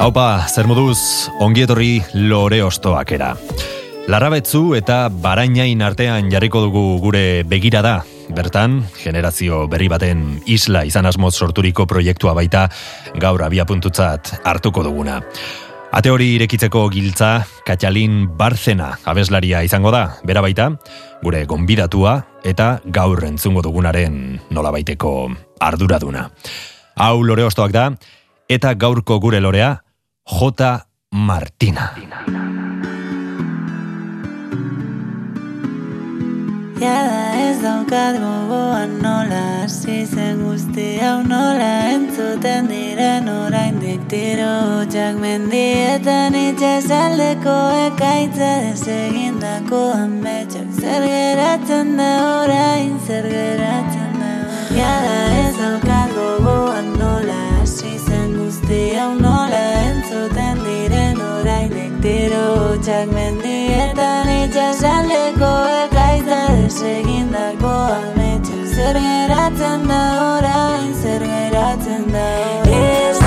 Haupa, zer moduz, ongietorri lore ostoak. Larrabetzu eta barainain artean jarriko dugu gure begirada. Bertan, generazio berri baten isla izan asmoz sorturiko proiektua baita gaur abiapuntutzat hartuko duguna. Ate hori irekitzeko giltza, Katxalin Barzena abeslaria izango da, bera baita, gure gonbidatua eta gaur entzungo dugunaren nolabaiteko arduraduna. Hau lore ostoak da, eta gaurko gure lorea, J. Martina. Jada ez daukat gogoan nola hasi zen guzti hau nola entzuten diren orain diktiro hotxak mendietan itxasaldeko ekaitza desegindako ametxak zer geratzen da orain zer geratzen da Jada ez daukat gogoan nola hasi zen guzti hau nola entzuten diren orain diktiro hotxak mendietan itxasaldeko ekaitza desegindako ametxak zer geratzen da orain zer geratzen da Ez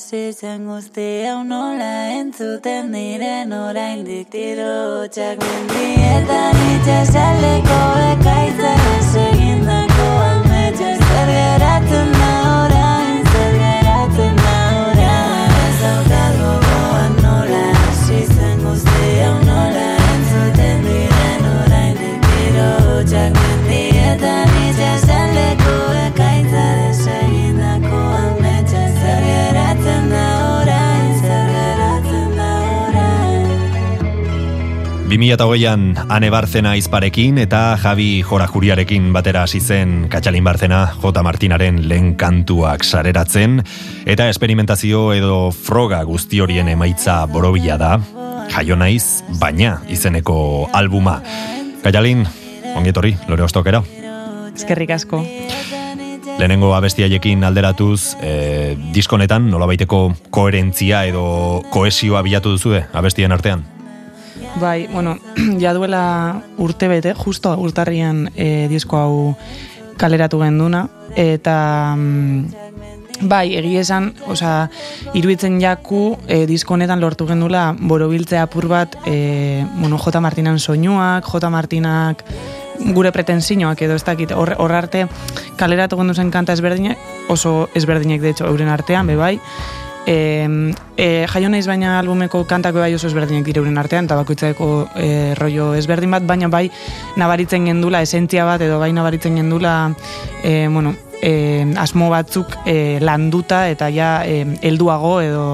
hasi zen guzti hau nola entzuten diren orain diktiro hotxak mendietan itxasaldeko ekaitza desegindako ametxak 2008an Ane Barzena izparekin eta Javi Jorajuriarekin batera hasi zen Katxalin Barzena J. Martinaren lehen kantuak sareratzen eta esperimentazio edo froga guzti horien emaitza borobila da jaio naiz baina izeneko albuma. Katxalin, ongetorri, lore ostokera. Eskerrik asko. Lehenengo abestiaiekin alderatuz, e, diskonetan nolabaiteko koherentzia edo koesioa bilatu duzue abestien artean? Bai, bueno, ja duela urte bete, justo urtarrian e, disko hau kaleratu genduna, eta mm, bai, egia esan, osea, iruditzen jaku e, disko honetan lortu gendula borobiltzea apur bat, e, bueno, J. Martinan soinuak, J. Martinak gure pretensioak edo ez dakit, hor, hor arte kaleratu gendu zen kanta ezberdinak, oso ezberdinek de hecho euren artean, be bai, E, e, jaio naiz baina albumeko kantak bai oso ezberdinek dire euren artean, eta bakoitzako e, rollo ezberdin bat, baina bai nabaritzen gendula, esentzia bat, edo bai nabaritzen gendula, e, bueno, e, asmo batzuk e, landuta eta ja e, helduago edo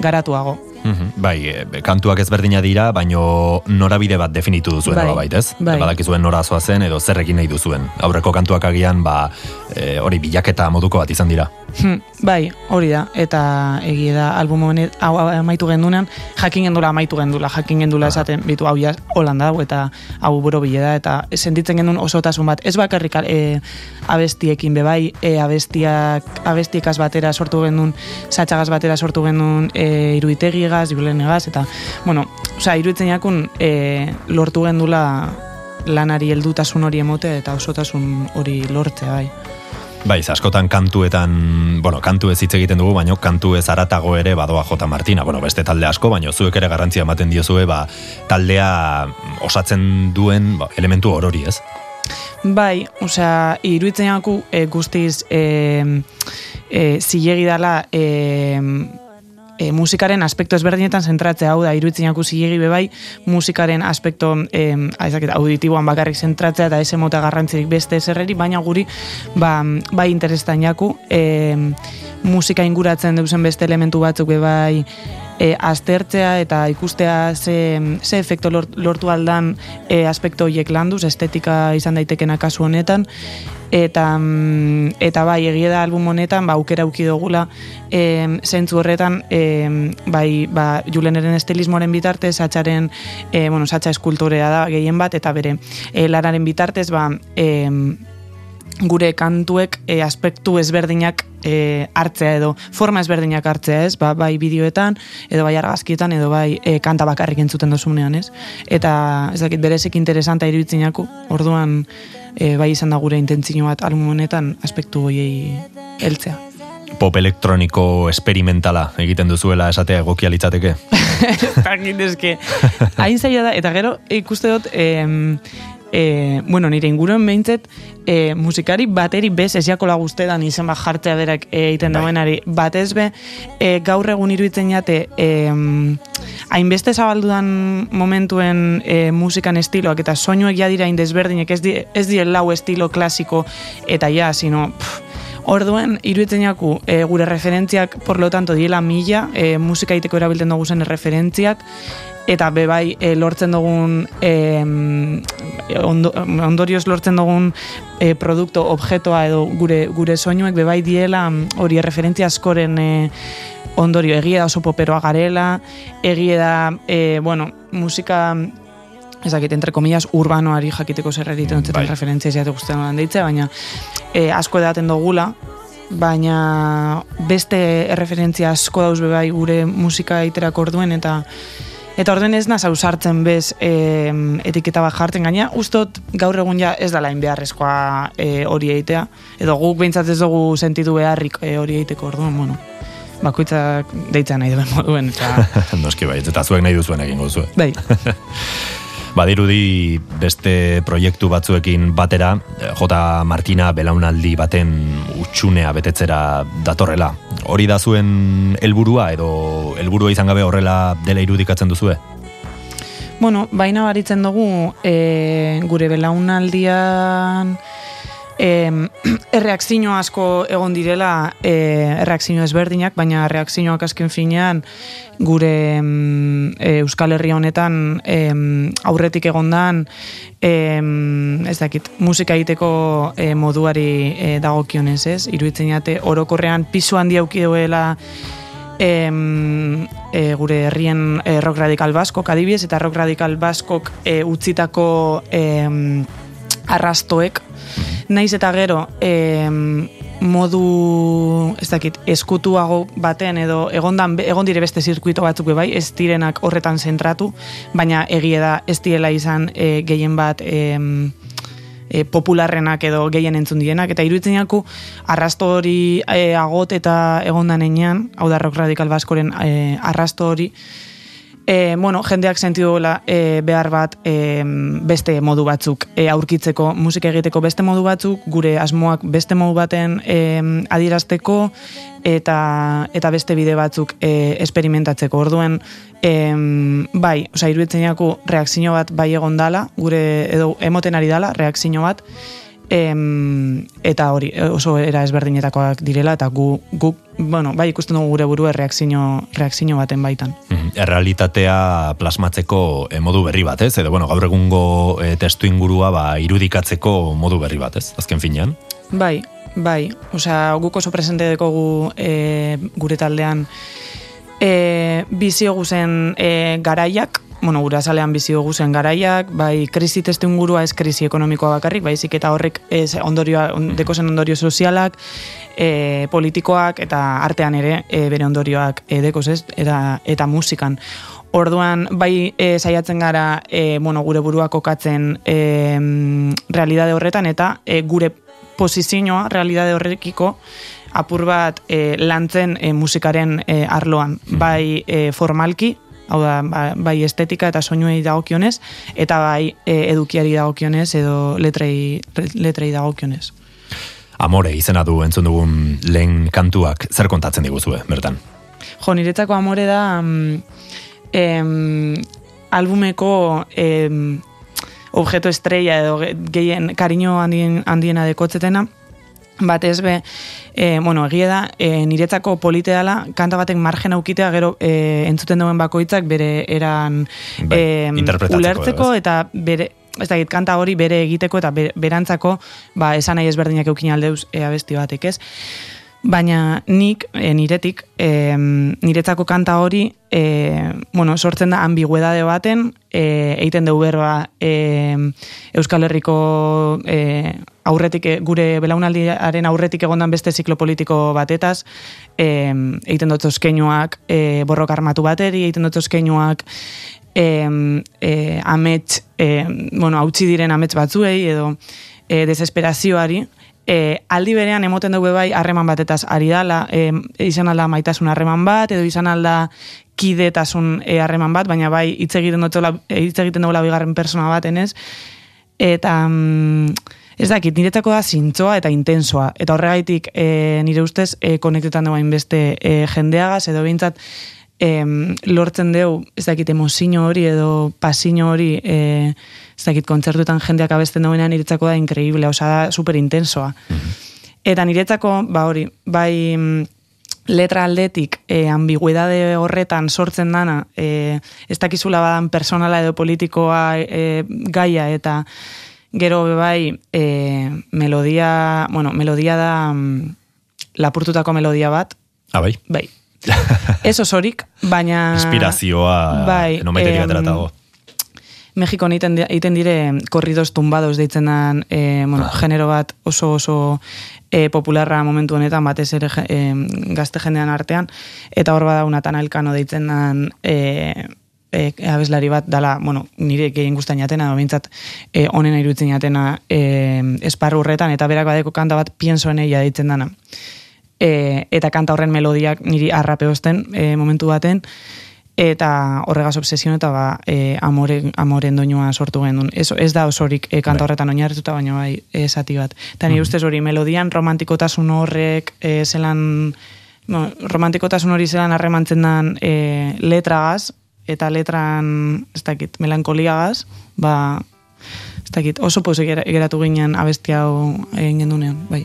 garatuago. Mhm, Bai, e, kantuak ezberdina dira, baino norabide bat definitu duzuen Bai, bai, ez? bai. Badakizuen nora zoazen edo zerrekin nahi duzuen. Aurreko kantuak agian, ba, e, hori bilaketa moduko bat izan dira. Hm, bai, hori da, eta egie da, album honet hau amaitu gendunan, jakin gendula amaitu gendula, jakin gendula esaten, bitu hau ja, holanda dago, eta hau buro bile da, eta sentitzen gendun osotasun bat, ez bakarrik e, abestiekin bebai, e, abestiak, abestiekaz batera sortu gendun, satxagaz batera sortu gendun, e, iruitegigaz, julenegaz, eta, bueno, osea, iruditzen jakun, e, lortu gendula lanari heldutasun hori emote eta osotasun hori lortzea, bai. Bai, askotan kantuetan, bueno, kantu ez hitz egiten dugu, baino kantu ez aratago ere badoa J. Martina, bueno, beste talde asko, baino zuek ere garrantzia ematen diozue, ba, taldea osatzen duen ba, elementu orori, ez? Bai, osea, iruditzen jaku e, guztiz e, e, zilegi dala e, e, musikaren aspektu ezberdinetan zentratzea hau da, iruditzen jaku zilegi bebai musikaren aspektu e, aizaket, auditiboan bakarrik zentratzea eta ese mota garrantzirik beste zerreri, baina guri ba, bai interestan jaku e, musika inguratzen duzen beste elementu batzuk bebai e, aztertzea eta ikustea ze, ze efekto lort, lortu aldan e, aspekto horiek landuz, estetika izan daitekena kasu honetan, eta mm, eta bai egia da album honetan ba aukera auki dugula e, zentzu horretan e, bai ba Juleneren estilismoaren bitartez Satxaren e, bueno Satxa eskultorea da gehien bat eta bere e, lararen bitartez ba e, gure kantuek e, aspektu ezberdinak e, hartzea edo forma ezberdinak hartzea, ez? Ba, bai bideoetan edo bai argazkietan edo bai e, kanta bakarrik entzuten dozunean, ez? Eta ez dakit berezek interesanta iruditzen jaku, orduan e, bai izan da gure intentzio bat album honetan aspektu hoiei heltzea. Pop elektroniko esperimentala egiten duzuela esatea egokia litzateke. Takit eske, hain zaila da, eta gero ikuste dut, em, e, bueno, nire inguruen behintzet, e, musikari bateri bez esiakola guztetan izen bat jartzea berak e, egiten Bai. dauenari. Batez be, e, gaur egun iruditzen jate, e, hainbeste zabaldudan momentuen e, musikan estiloak eta soinuek ja dira indezberdinek, ez, di, ez die lau estilo klasiko eta ja, sino... Pff, Orduen, iruditzen jaku, e, gure referentziak, por lo tanto, diela mila, e, musika iteko erabiltzen dugu zen referentziak, eta bebai e, lortzen dugun e, ondo, ondorioz lortzen dugun e, produkto, objetoa edo gure, gure soinuek bebai diela mm, hori referentzia askoren e, ondorio, egia da oso poperoa garela, egia da, e, bueno, musika ezakit, entre comillas, urbanoari jakiteko zer egiten duten Bai. referentzia ez guztien nolan deitzea, baina e, asko edaten dugula, baina beste erreferentzia asko dauz bebai gure musika iterak orduen eta Eta orden ez naz ausartzen bez e, etiketa bat jartzen gaina, ustot gaur egun ja ez dala beharrezkoa e, hori eitea, edo guk behintzat ez dugu sentidu beharrik e, hori eiteko orduan, bueno, bakoitzak deitzen nahi duen moduen, eta Noski bai, eta zuek nahi duzuen egingo zuen. bai, Badirudi beste proiektu batzuekin batera, eh, J. Martina belaunaldi baten utxunea betetzera datorrela. Hori da zuen helburua edo helburua izan gabe horrela dela irudikatzen duzue? Bueno, baina baritzen dugu e, gure belaunaldian e, erreakzio asko egon direla e, erreakzio ezberdinak, baina erreakzioak azken finean gure e, Euskal Herri honetan e, aurretik egondan e, ez dakit, musika egiteko e, moduari e, dagokionez, ez? Iruditzen jate orokorrean pisu handi auki duela e, gure herrien e, rock radikal baskok adibidez eta rock radikal baskok e, utzitako em, arrastoek. Naiz eta gero em, modu ez dakit eskutuago baten edo egondan egon dire beste zirkuito batzuk bai ez direnak horretan zentratu baina egie da ez direla izan e, gehien bat em, e, popularrenak edo gehien entzun dienak, eta iruditzen jaku arrasto hori e, agot eta egondan enean, hau da rock radikal baskoren e, arrasto hori, e, bueno, jendeak sentidu duela e, behar bat e, beste modu batzuk e, aurkitzeko, musika egiteko beste modu batzuk, gure asmoak beste modu baten e, adierazteko, eta eta beste bide batzuk e, esperimentatzeko. Orduen, em, bai, osea, iruditzen jaku reakzio bat bai egon dala, gure, edo emoten ari dala, reakzio bat, Em, eta hori, oso era ezberdinetakoak direla, eta gu, gu bueno, bai ikusten dugu gure burua reakzio, reakzio baten baitan. Mhm. Errealitatea plasmatzeko eh, modu berri bat, ez? Edo, bueno, gaur egungo e, testu ingurua ba, irudikatzeko modu berri bat, ez? Azken finean? Bai, bai. Osea, guk oso presente dekogu e, gure taldean e, bizio guzen e, garaiak, bueno, gura salean bizi dugu zen garaiak, bai krisi testu ingurua ez krisi ekonomikoa bakarrik, baizik eta horrek ez ondorioa, deko zen ondorio sozialak, e, politikoak eta artean ere e, bere ondorioak e, dekoz ez, eta, eta musikan. Orduan, bai e, saiatzen gara e, bueno, gure burua kokatzen e, realidade horretan eta e, gure posizioa realidade horrekiko apur bat e, lantzen e, musikaren e, arloan, bai e, formalki, hau da, ba, bai estetika eta soinuei dagokionez, eta bai e, edukiari dagokionez edo letrei, letrei dagokionez. Amore izena du entzun dugun lehen kantuak, zer kontatzen diguzue, bertan? Jo, niretzako amore da mm, em, albumeko em, objeto estrella edo gehien kariño handien, handiena dekotzetena, bat ez be, e, bueno, egia da, e, niretzako polite dela, kanta batek margen aukitea, gero e, entzuten duen bakoitzak bere eran bai, e, ulertzeko, eta bere, ez da, kanta hori bere egiteko eta berantzako, ba, esan nahi ezberdinak eukin aldeuz e, abesti batek ez. Baina nik, e, niretik, e, niretzako kanta hori, e, bueno, sortzen da ambiguedade baten, e, eiten dugu berba e, Euskal Herriko e, aurretik, gure belaunaldiaren aurretik egondan beste ziklo politiko batetaz, e, eiten dut euskeinoak e, borrok armatu bateri, eiten dut euskeinoak e, e, amets, e, bueno, hautsi diren amets batzuei, edo e, desesperazioari, e, aldi berean emoten dugu bai harreman batetaz ari dala, e, izan alda maitasun harreman bat, edo izan alda kidetasun e, harreman bat, baina bai hitz egiten dutela, e, hitz egiten dugula bigarren persona bat enez, eta mm, ez dakit, niretako da zintzoa eta intensoa, eta horregaitik e, nire ustez e, konektetan dugu beste e, jendeagaz, edo bintzat lortzen dugu, ez dakit, emozino hori edo pasino hori e, ez dakit, kontzertuetan jendeak abesten duenean niretzako da increíble, osa da super intensoa. Mhm. Eta niretzako, ba hori, bai letra aldetik e, ambiguedade horretan sortzen dana, e, ez dakizula badan personala edo politikoa e, gaia eta gero bai e, melodia, bueno, melodia da lapurtutako melodia bat. Ah, bai? Bai. Ez osorik, baina... Inspirazioa, bai, no meteria eh, Mexiko egiten dire korridos tumbados deitzen dan e, bueno, ah. genero bat oso oso e, popularra momentu honetan batez ere e, gazte jendean artean eta hor bada unatan elkano deitzen dan e, e, abeslari bat dala, bueno, nire gehien guztain jatena, bintzat e, onena irutzen jatena e, esparru horretan eta berak badeko kanta bat piensoen eia deitzen dana. E, eta kanta horren melodiak niri arrapeozten e, momentu baten, eta horregaz obsesion eta ba, e, amore, amoren doinua sortu genuen. Ez, ez da osorik e, kanta bai. horretan oinarrituta baina bai esati bat. Eta nire mm ustez hori melodian romantikotasun horrek e, zelan no, romantikotasun hori zelan harremantzen den e, letragaz eta letran ez dakit, melankoliagaz ba, ez dakit, oso posik geratu ginen abestia hau egin gendunean, bai.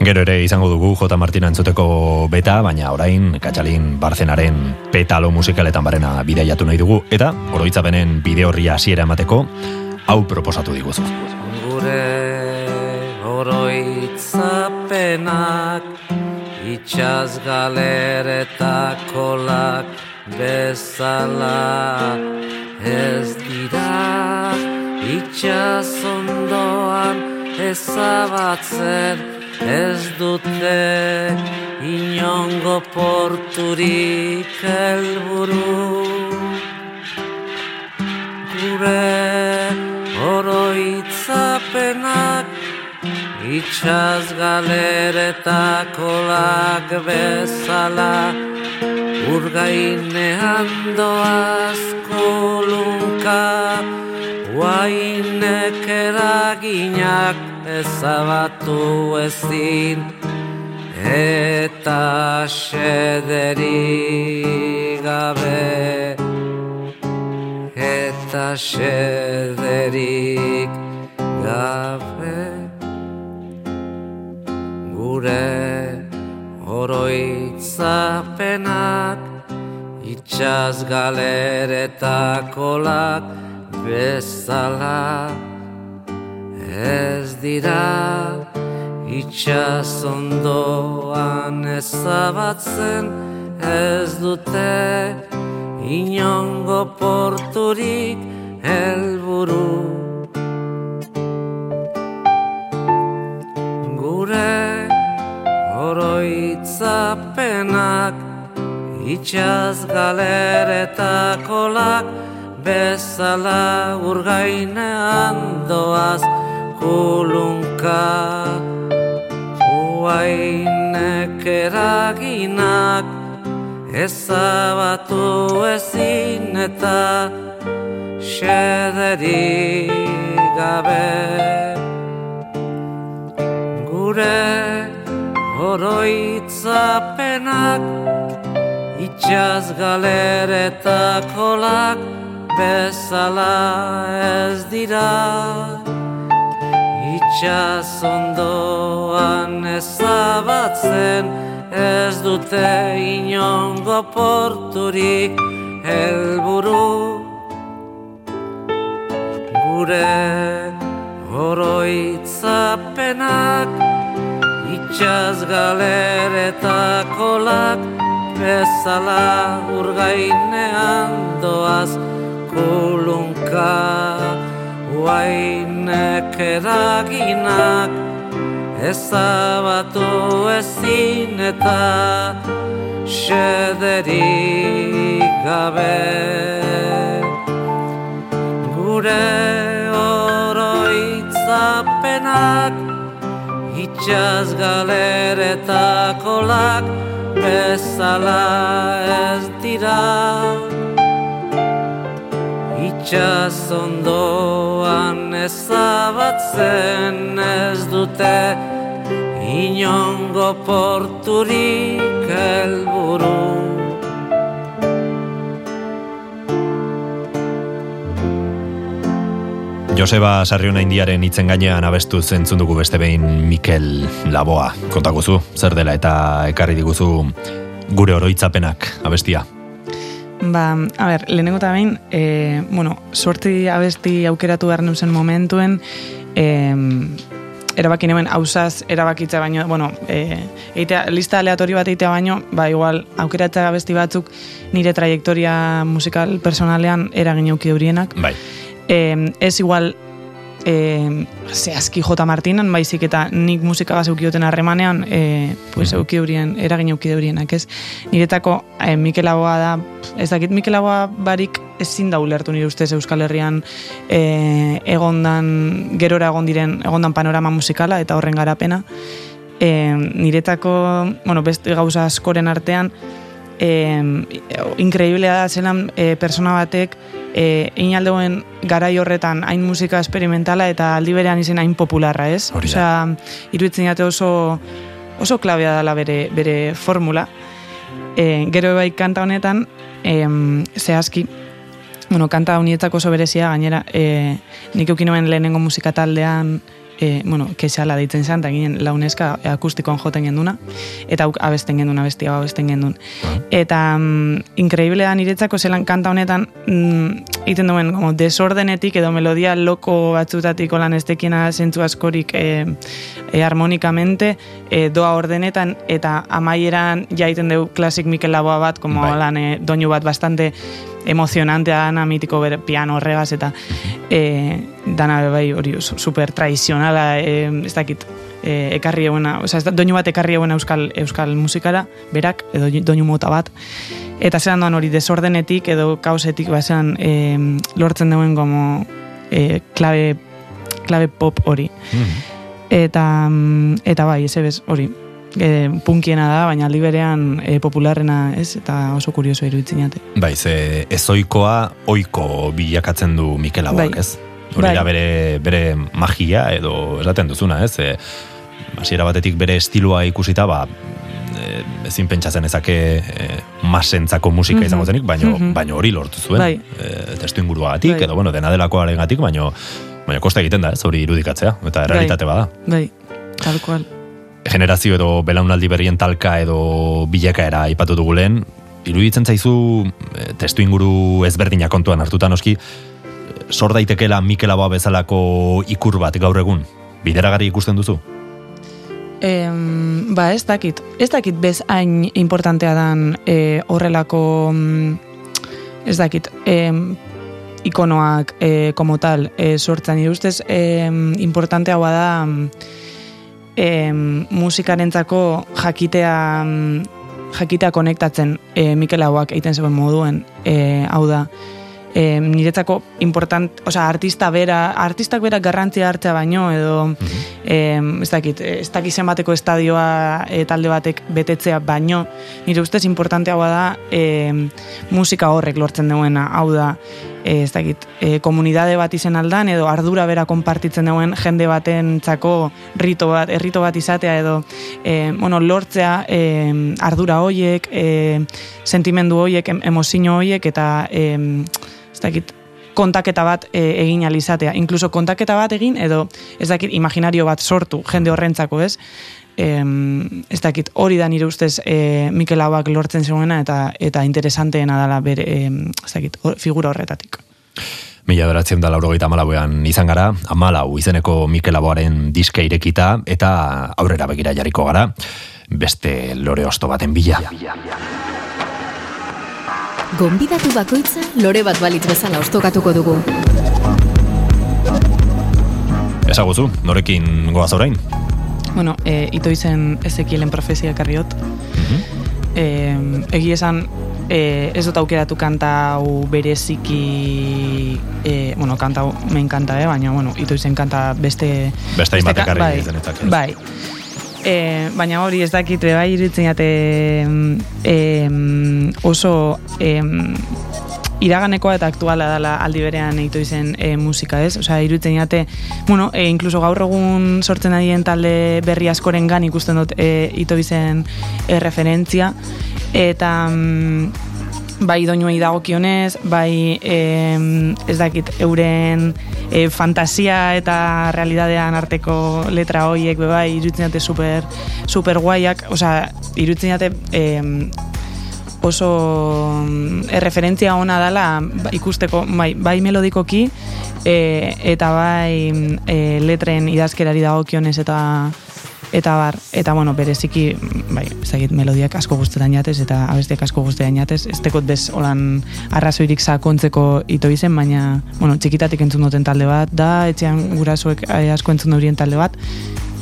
Gero ere izango dugu J. Martina entzuteko beta, baina orain Katxalin Barzenaren petalo musikaletan barena bideiatu nahi dugu, eta oroitzapenen bide horria hasiera emateko, hau proposatu diguzu. Gure oroitzapenak itxaz kolak bezala ez dira itxaz ondoan ezabatzen ez dute inongo porturik helburu. Gure oroitzapenak itxaz galeretako lag bezala urgainean doaz kolunka guainek eraginak ezabatu ezin eta xederi gabe eta xederik gabe Gure oroitzapenak Itxaz galeretakolak bezala Ez dira itxaz ondoan ezabatzen Ez dute inongo porturik helburu. Gure oroitzapenak itxaz galeretakolak bezala urgainean doaz kulunka. Huainek eraginak ezabatu ezin eta xederik gabe. Gure oroitzapenak itxaz galeretakolak bezala ez dira. Itxaz ondoan ezabatzen ez dute inongo porturik helburu. Gure oroitzapenak itxaz galeretakolak bezala urgainean doaz kulunka. Huainek eraginak ezabatu ezin eta xederik gabe. Gure oroitzapenak itxaz galeretakolak bezala ez dira. Itxaz ondoan ezabatzen ez dute Inongo porturik helburu Joseba Sarriona Indiaren hitzen gainean abestu zentzun dugu beste behin Mikel Laboa. Kontakuzu, zer dela eta ekarri diguzu gure oroitzapenak abestia. Ba, a ber, lehenengo eta behin, e, bueno, sorti abesti aukeratu behar zen momentuen, e, erabaki nemen hausaz erabakitza baino, bueno, e, eitea, lista aleatori bat eitea baino, ba, igual, aukeratza abesti batzuk nire trajektoria musikal personalean eragin auki eurienak. Bai. E, ez igual e, zehazki J. Martinan, baizik eta nik musika bat eukioten harremanean, e, pues, euki eurien, eragin euki eurienak, ez? Niretako e, Mikel Aboa da, ez dakit Mikel Aboa barik ezin da ulertu nire ustez Euskal Herrian e, egondan, gerora egon diren, egondan panorama musikala eta horren garapena. E, niretako, bueno, beste gauza askoren artean, e, inkreiblea da zelan e, persona batek e, inaldeuen garai horretan hain musika esperimentala eta aldi berean izen hain popularra, ez? Hori da. Osea, iruditzen jate oso oso klabea dela bere, bere formula. E, gero bai kanta honetan, e, zehazki, bueno, kanta honietako oso berezia, gainera, e, nik eukinoen lehenengo musika taldean, e, bueno, kexala deitzen zen, eta ginen launeska akustikoan joten genduna, eta auk abesten genduna, abesti hau abesten gendun. Eta mm, inkreíble da niretzako zelan kanta honetan mm, iten duen como desordenetik edo melodia loko batzutatik olan estekina zentzu askorik e, e, harmonikamente e, doa ordenetan eta amaieran jaiten dugu klasik Mikel Laboa bat, como Bai. lan e, doinu bat bastante emozionantea dana mitiko bere piano horregaz eta e, dana bai hori super tradizionala e, ez dakit e, ekarri eguena, oza, ez doinu bat ekarri eguena euskal, euskal musikara, berak, edo doinu mota bat, eta zelan doan hori desordenetik edo kausetik ba, zelan e, lortzen duen como e, klabe, klabe pop hori. Eta, mm, eta bai, ez ebez, hori, e, punkiena da, baina aldi berean e, popularrena, ez, eta oso kurioso iruditzen jate. Bai, ze ezoikoa oiko bilakatzen du Mikel Laboak, Bai. ez? Hori Bai. da bere, bere magia edo esaten duzuna, ez? E, hasiera batetik bere estiloa ikusita, ba, e, ezin pentsatzen ezake e, masentzako musika Mhm. izango zenik, baino, Mhm. baino hori lortu zuen. Bai. E, testu inguruagatik, Bai. edo, bueno, dena delakoaren gatik, baino Baina kosta egiten da, ez hori irudikatzea, eta errealitate bada. Bai, tal cual. Generazio edo belaunaldi berrien talka edo bilakaera aipatu dugu lehen, iruditzen zaizu eh, testu inguru ezberdina kontuan hartuta noski, eh, sor daitekela Mikel Aboa bezalako ikur bat gaur egun, bideragarri ikusten duzu? Em, ba, ez dakit. Ez dakit bez hain importantea dan e, horrelako mm, ez dakit em, ikonoak e, como tal e, sortzen nire ustez em, importantea da em, musikarentzako jakitea jakitea konektatzen e, Mikel Hauak egiten zuen moduen e, hau da e, niretzako important, osea, artista bera, artistak bera garrantzia hartzea baino edo mm ez dakit, ez dakit zenbateko estadioa e, talde batek betetzea baino, nire ustez importanteagoa da e, musika horrek lortzen duena, hau da e, ez dakit, e, komunidade bat izen aldan edo ardura bera konpartitzen duen jende baten txako rito bat, errito bat izatea edo e, bueno, lortzea e, ardura hoiek, e, sentimendu hoiek, emozio hoiek eta e, ez dakit, kontaketa bat e, egin alizatea. Inkluso kontaketa bat egin, edo ez dakit, imaginario bat sortu, jende horrentzako, ez? E, ez dakit, hori da nire ustez e, Mikel Hauak lortzen zuena eta eta interesanteena dela bere, e, ez dakit, figura horretatik. Mila beratzen da laurogeita amalauean izan gara, amalau izeneko Mikel Aboaren diske irekita eta aurrera begira jarriko gara, beste lore osto baten bila. Gonbidatu bakoitza lore bat balitz bezala ostokatuko dugu. Ezaguzu, norekin goaz orain? Bueno, e, ito izen Ezekielen profesia karriot. Mm e, egi esan, e, ez dut aukeratu kanta hau bereziki, e, bueno, kanta hau main kanta, eh? baina, bueno, ito izen kanta beste... Beste hainbatek bai, bai, E, baina hori ez dakit bai irutzen jate e, oso e, iraganekoa eta aktuala dela aldi berean egitu izen e, musika ez, osea irutzen jate bueno, e, inkluso gaur egun sortzen adien talde berri askoren gan ikusten dut e, ito izen e, referentzia. Eta mm, bai doinuei dagokionez, bai e, ez dakit euren e, fantasia eta realidadean arteko letra hoiek be bai irutzen dute super super guaiak, osea, irutzen dute e, oso erreferentzia ona dela ba, ikusteko bai, bai melodikoki e, eta bai e, letren idazkerari dagokionez eta eta bar, eta bueno, bereziki, bai, ezagit melodiak asko guztetan jatez, eta abestiak asko guztetan jatez, ez tekot bez holan arrazoirik sakontzeko ito izen, baina, bueno, txikitatik entzun duten talde bat, da, etxean gurasoek eh, asko entzun duten talde bat,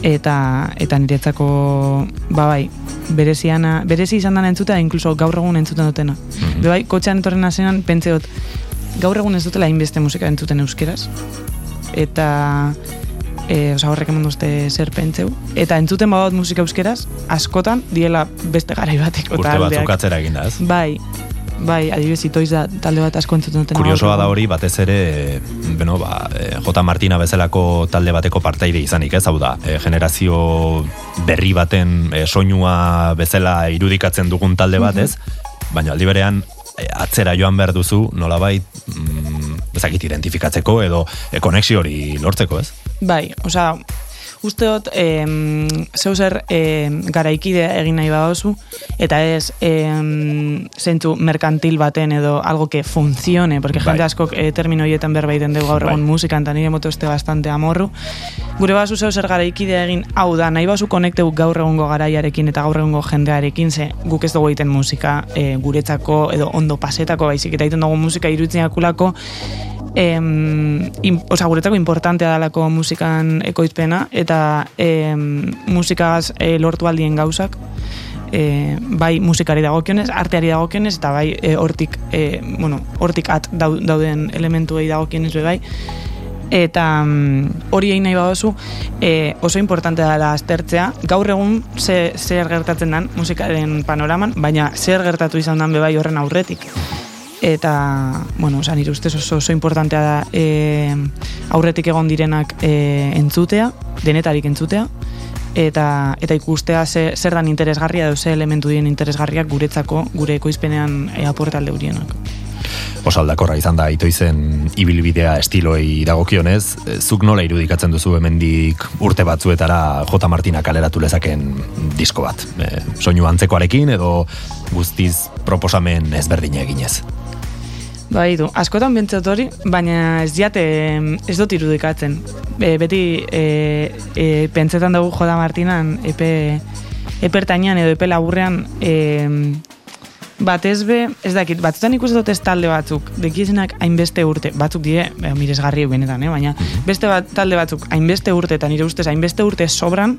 eta eta niretzako ba bai bereziana berezi izan da entzuta inkluso gaur egun entzuten dutena. Mm bai kotxean etorren hasenan pentseot gaur egun ez dutela inbeste musika entzuten euskeraz. Eta e, oza, horrek eman duzte zer pentseu. Eta entzuten badot musika euskeraz, askotan, diela beste garai bateko Urte batzuk atzera egin da, ez? Bai, bai, adibidez itoiz da talde bat asko entzuten duten. Kuriosoa da hori, batez ere, beno, ba, e, J. Martina bezalako talde bateko partaide izanik, ez, hau da, e, generazio berri baten e, soinua bezala irudikatzen dugun talde bat, ez? Baina aldi berean, atzera joan behar duzu, nolabait, mm, ezakit identifikatzeko edo e, konexio hori lortzeko, ez? Bai, osea, usteot em, zeu zer em, garaikide egin nahi badozu, eta ez em, zentzu merkantil baten edo algo que funcione, porque bai. jende asko e, termino hietan berbaiten dugu gaur egun bai. musikan, eta nire este bastante amorru. Gure bazu zeu zer garaikide egin, hau da, nahi bazu konekteu gaur egungo garaiarekin eta gaur egungo jendearekin, ze guk ez dugu egiten musika e, guretzako edo ondo pasetako baizik, eta egiten dugu musika irutzen akulako, em, in, oza, guretzako importantea dalako musikan ekoizpena, eta em, musikagaz e, lortu aldien gauzak, e, bai musikari dagokionez, arteari dagokionez, eta bai e, hortik, e, bueno, hortik at dauden elementuei dagokionez bai, eta mm, hori egin nahi badozu e, oso importante da aztertzea. Gaur egun ze, zer gertatzen den musikaren panoraman baina zer gertatu izan den bebai horren aurretik eta, bueno, oza, nire ustez oso, oso importantea da e, aurretik egon direnak e, entzutea, denetarik entzutea, eta eta ikustea ze, zer dan interesgarria edo ze elementu dien interesgarriak guretzako, gure ekoizpenean e, aportalde hurienak. oso aldakorra izan da itoizen ibilbidea estiloi dagokionez, zuk nola irudikatzen duzu hemendik urte batzuetara J. Martina kaleratu lezaken disko bat. E, soinu antzekoarekin edo guztiz proposamen ezberdina eginez. Bai, du, askotan bentsat hori, baina ez diate ez dut irudikatzen. E, beti e, e, pentsetan dugu Joda Martinan epe, epertainan edo epe laburrean e, batez be, ez dakit, batzutan ikusi dut ez talde batzuk, dekiesenak hainbeste urte, batzuk die, e, miresgarri benetan, eh? baina mhm. beste bat, talde batzuk hainbeste urte eta nire ustez hainbeste urte sobran,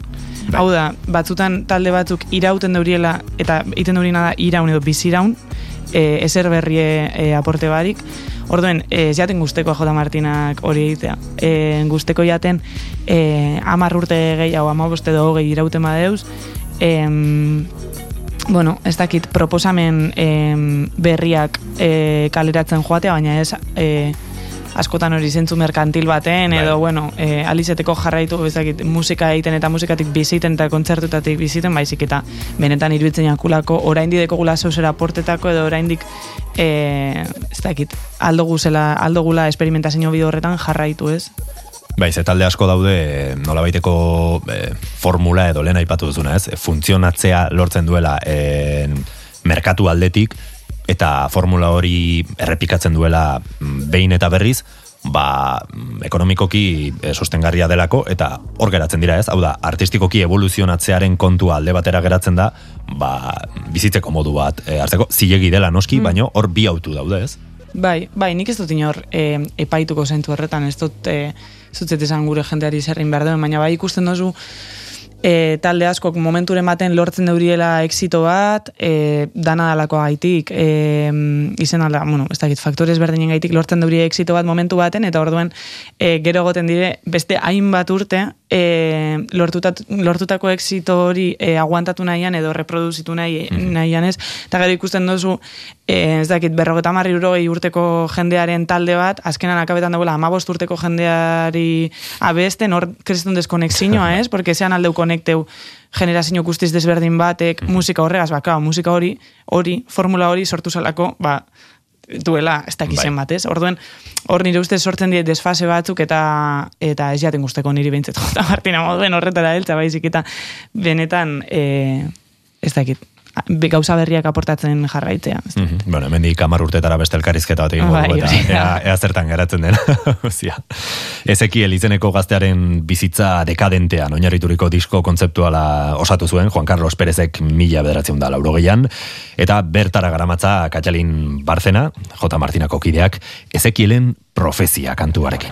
bai. hau da, batzutan talde batzuk irauten dauriela eta iten dauriena da iraun edo biziraun, e, ezer berrie e, aporte barik. Orduen, e, ez jaten guzteko J. Martinak hori egitea. E, guzteko jaten e, amar urte gehiago, ama boste edo gehi irauten badeuz. E, bueno, ez dakit proposamen e, berriak e, kaleratzen joatea, baina ez... E, askotan hori zentzu merkantil baten, edo, bai. bueno, e, alizeteko jarraitu, bezakit, musika egiten eta musikatik biziten eta kontzertutatik biziten, baizik eta benetan iruditzen jakulako, orain dideko gula zauzera portetako, edo oraindik e, ez dakit, aldo guzela, aldo gula esperimentazio bide horretan jarraitu, ez? Bai, ze talde asko daude nola baiteko e, formula edo lehen aipatu duzuna, ez? Funtzionatzea lortzen duela e, merkatu aldetik, eta formula hori errepikatzen duela mm, behin eta berriz, ba, mm, ekonomikoki e, sostengarria delako, eta hor geratzen dira ez, hau da, artistikoki evoluzionatzearen kontua alde batera geratzen da, ba, bizitzeko modu bat, e, hartzeko, zilegi dela noski, mm. baino hor bi autu daude ez? Bai, bai, nik ez dut inor e, epaituko zentu horretan, ez dut e, zutzet esan gure jendeari zerrin behar duen, baina bai ikusten dozu, e, talde askok momenturen baten lortzen deuriela exito bat, e, dana dalako gaitik, e, izen alda, bueno, ez dakit, faktores berdinen gaitik lortzen deuriela exito bat momentu baten, eta orduen e, gero goten dire, beste hainbat urte, e, lortutat, lortutako exito hori e, aguantatu nahian edo reproduzitu nahi, mm nahian ez, eta gero ikusten dozu, e, ez dakit, berrogeta marri urogei urteko jendearen talde bat, azkenan akabetan dagoela, amabost urteko jendeari abesten, hor kristun deskonexinoa ez, porque sean aldeu konekteu generazio guztiz desberdin batek, musika horregaz, baka, musika hori, hori, formula hori sortu salako, ba, duela ez dakizen bai. batez. Orduen, hor nire ustez sortzen die desfase batzuk eta eta ez jaten guzteko niri behintzet jota Martina moduen horretara heltza baizik eta benetan e, ez dakit gauza berriak aportatzen jarraitzea. Mm -hmm. Bueno, hemen kamar urtetara beste elkarrizketa bat egin bai, eta ea, ea, zertan geratzen den. Ezekiel izeneko gaztearen bizitza dekadentean oinarrituriko disko kontzeptuala osatu zuen, Juan Carlos Perezek mila bederatzen da lauro eta bertara garamatza Katxalin Barzena, J. Martinako kideak, Ezekielen profezia kantuarekin.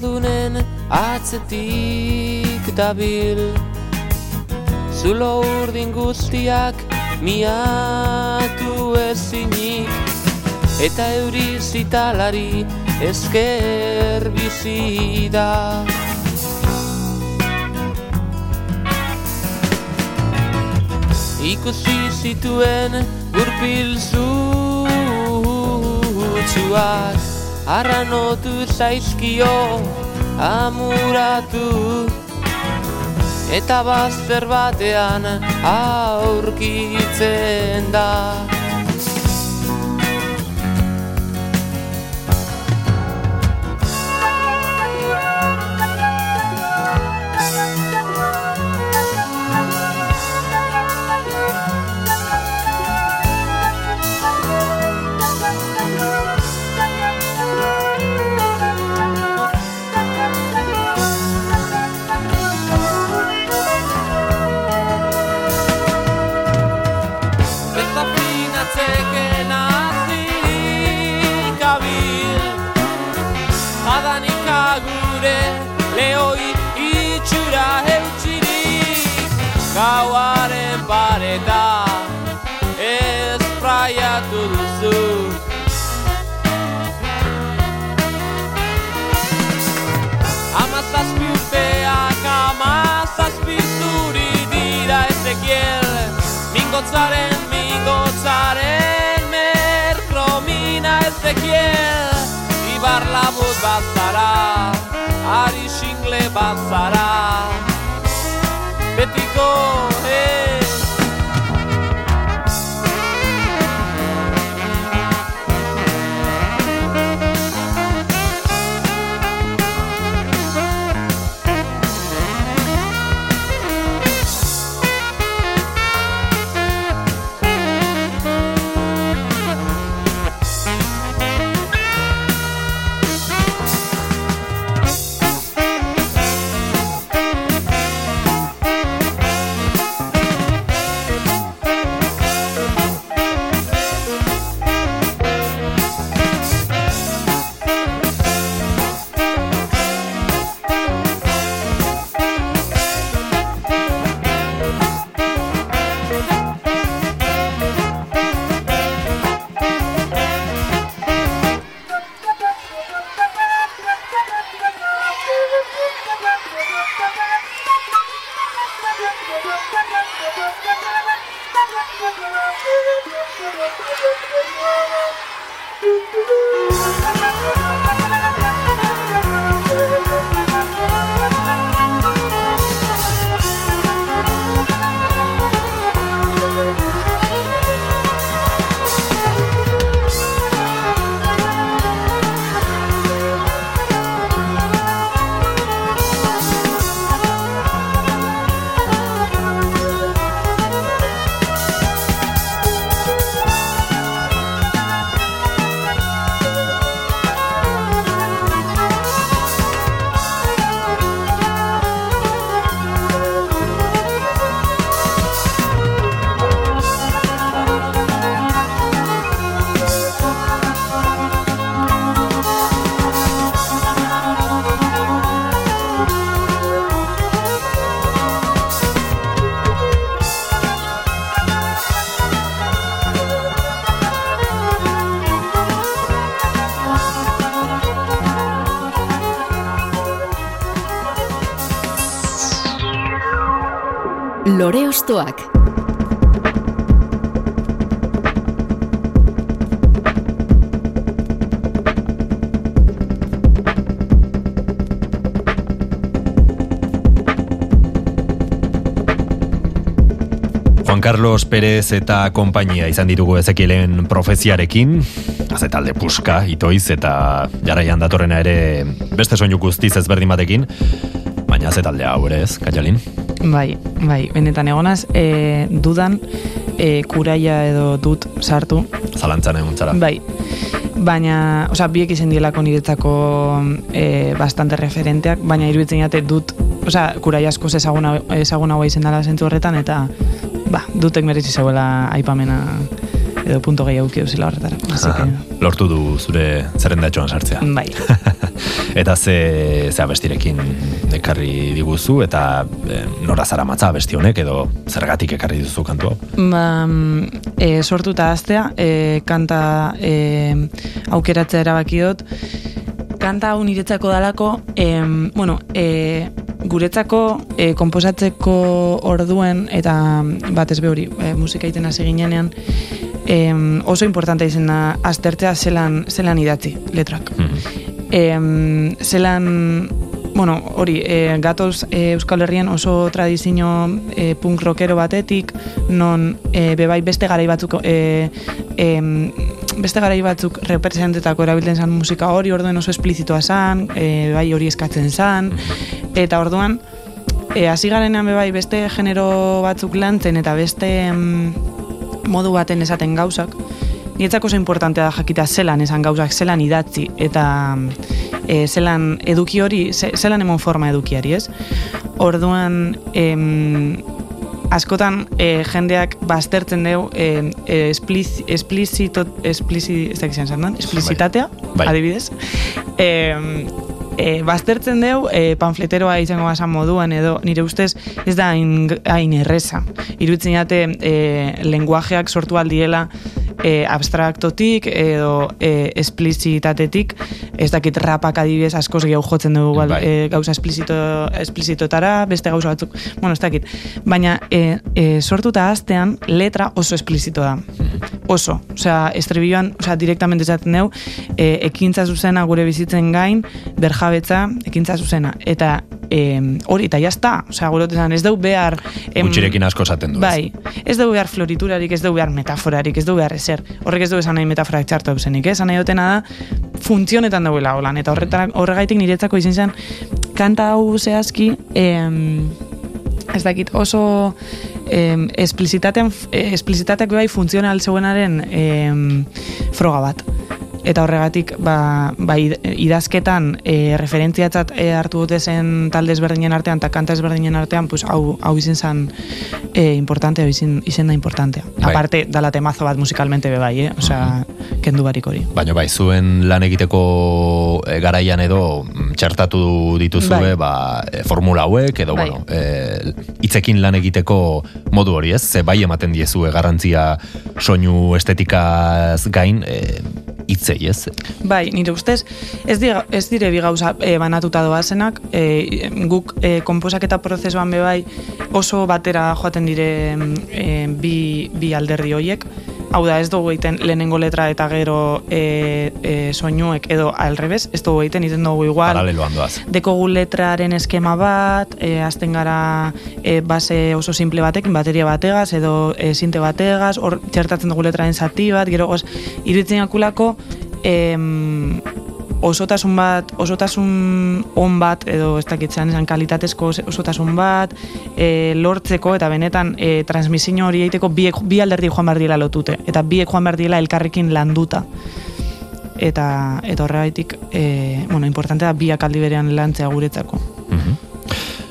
Dunen atzetik dabil. Zulo urdin guztiak miatu ezinik. Eta euri zitalari esker bizi da. Ikusi zituen gurpil zutsuak arranotu zaizkio amuratu. Eta bazter batean aurkitzen da labut bat zara, ari xingle bat zara Betiko, Ostoak. Juan Carlos Pérez eta konpainia izan ditugu ezekielen profeziarekin, azetalde puska, itoiz, eta jarraian datorrena ere beste soinu guztiz ezberdin batekin, baina azetalde hau ere ez, Katalin? Bai, bai, benetan egonaz, e, dudan e, kuraia edo dut sartu, Zalantzan egon zara. bai, baina, osea, biek izan dielako niretzako e, bastante referenteak, baina iruditzen jate dut, osea, kuraia askoz ezaguna, ezaguna izan dela zentzu horretan, eta, ba, dutek merezi zeuela aipamena edo punto gehiago zela horretara. Así Aha, que, Lortu du zure zerrendatxoan sartzea. bai. eta ze, ze abestirekin ekarri diguzu, eta e, nora zara matza abesti honek, edo zergatik ekarri duzu kantu hau. Ba, mm, e, sortuta aztea, e, kanta e, aukeratzea erabaki dut. Kanta hau niretzako dalako, e, bueno, e, guretzako e, komposatzeko orduen eta batez be hori e, musika egiten hasi ginenean e, oso importante izan da aztertzea zelan, zelan idatzi letrak. Mhm. Em, zelan bueno, hori, e, gatoz e, Euskal Herrian oso tradizio e, punk rockero batetik, non e, bebai beste garai batzuk e, em, beste garai batzuk representetako erabiltzen zan musika hori, orduen oso esplizitoa zan, e, bai hori eskatzen zan, eta orduan, e, hasi garenean bebai beste genero batzuk lantzen eta beste em, modu baten esaten gauzak, Nietzako oso importantea da jakita zelan esan gauzak, zelan idatzi, eta e, zelan eduki hori, ze- zelan emon forma edukiari, ez? Orduan, em, askotan e, jendeak baztertzen deu e, e, espliz, esplizito, esplizi, ez zen esplizitatea, Bai. adibidez. Em, e, baztertzen deu, e, panfleteroa izango basan moduen, edo nire ustez ez da hain, hain erreza. Irutzen jate, e, lenguajeak sortu aldiela, e, abstraktotik edo e, esplizitatetik, ez dakit rapak adibidez askoz gehiago jotzen dugu igual, Bai. e, gauza esplizito, esplizitotara, beste gauza batzuk, bueno, ez dakit. Baina e, e, sortuta aztean letra oso esplizito da. Oso. Osea, estribilloan, osea, direktamente esaten deu, e, ekintza zuzena gure bizitzen gain, berjabetza, ekintza zuzena. Eta e, hori, eta jazta. Osea, gure esan, ez deu behar... em, Gutxirekin asko esaten du. Bai, ez dugu behar floriturarik, ez dugu behar metaforarik, ez dugu behar ezer. Horrek ez du esan nahi metaforak txartu zenik, eh? esan nahi dutena da funtzionetan dauela holan, eta horretan, horregaitik niretzako izin zen, kanta hau zehazki, em, ez dakit oso em, esplizitatean, eh, esplizitateak bai funtzional zeuenaren em, froga bat. Eta horregatik, ba, ba id- idazketan e, referentziatzat e, hartu dute zen talde ezberdinen artean eta kanta ezberdinen artean, pues, hau, hau izen zen e, importante, hau izen, izen da importantea. Bai. Aparte, dala temazo bat musikalmente be bai, eh? Osea, kendu barik hori. Baina bai, zuen lan egiteko eh, garaian edo mm, txertatu dituzue Bai. ba, eh, formula hauek edo Bai. bueno, eh, hitzekin lan egiteko modu hori ez, ze bai ematen diezue garrantzia soinu estetikaz gain eh, hitzei ez? Bai, nire ustez, ez, diga, ez dire bi gauza e, banatuta doazenak, e, guk e, komposaketa prozesuan be bai oso batera joaten dire e, bi, bi alderdi hoiek, hau da, ez dugu egiten lehenengo letra eta gero e, e, soinuek edo alrebez, ez dugu egiten, egiten dugu igual, Paraleloan doaz. dekogu letraren eskema bat, e, azten gara e, base oso simple batekin, bateria bategaz, edo e, sinte bategaz, hor txertatzen dugu letraren zati bat, gero goz, iruditzen jakulako, em, osotasun bat, osotasun on bat, edo ez dakitzen esan kalitatezko osotasun bat, e, lortzeko eta benetan e, transmisio hori egiteko biek, bi alderdi joan behar diela lotute, eta biek joan behar diela elkarrekin landuta eta eta horregaitik e, bueno, importante da biak aldi berean lantzea guretzako.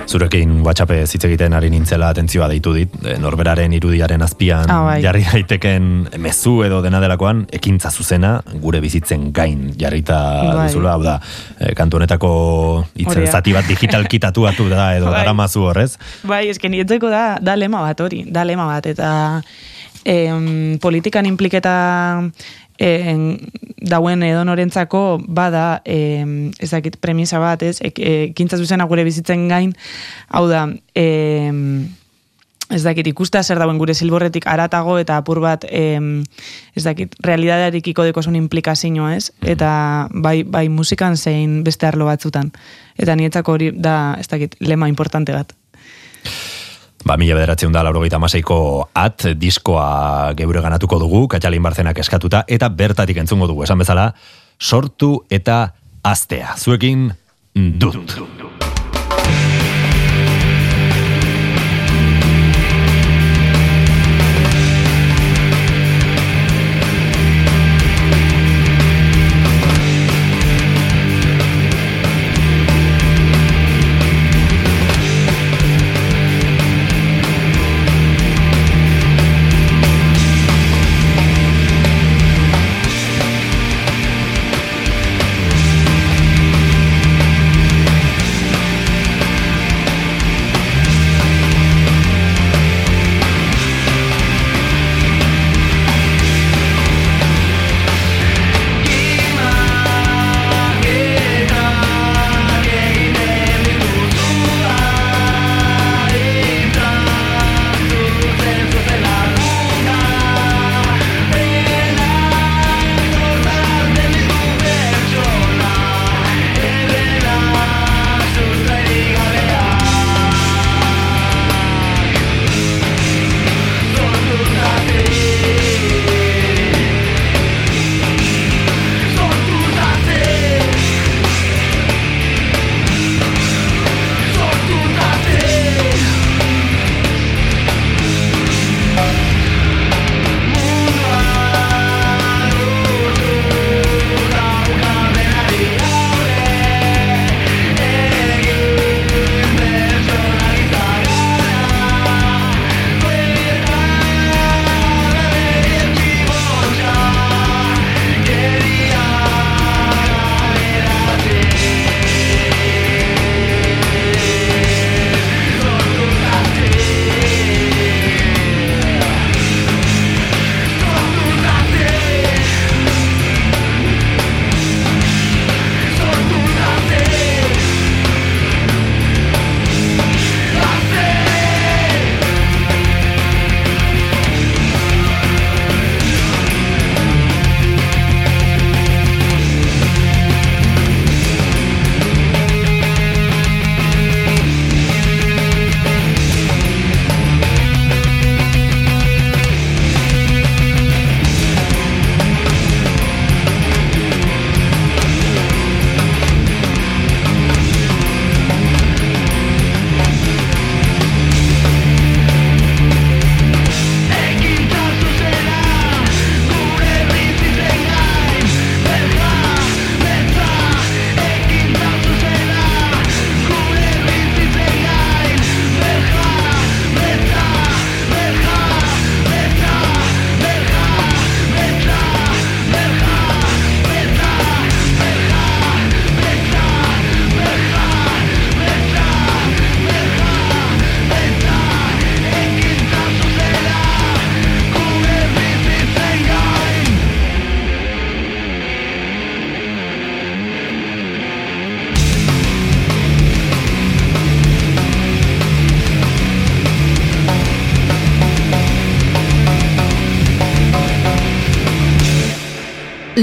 Zurekin WhatsApp hitz egiten ari nintzela atentzioa deitu dit, eh, norberaren irudiaren azpian Ah, bai. jarri daiteken mezu edo dena delakoan ekintza zuzena gure bizitzen gain jarrita Bai. duzula, hau da, eh, kantu honetako hitzen zati bat digitalkitatu atu da edo Bai. daramazu horrez. Bai, eske nietzeko da, da lema bat hori, da lema bat, eta em, politikan impliketa en, dauen edonorentzako bada em, ez dakit premisa bat, ez, ek, ekintza zuzena gure bizitzen gain, hau da, em, ez dakit, ikustea zer dauen gure silborretik aratago eta apur bat, em, ez dakit, realidadearekiko dekosun implikazioa, ez? Eta bai, bai musikan zein beste arlo batzutan. Eta nietzako hori da, ez dakit, lema importante bat. Ba, mila bederatzen da, laurogeita maseiko at, diskoa geure ganatuko dugu, Katxalin Barzenak eskatuta, eta bertatik entzungo dugu, esan bezala, sortu eta aztea. Zuekin, dut. Sortu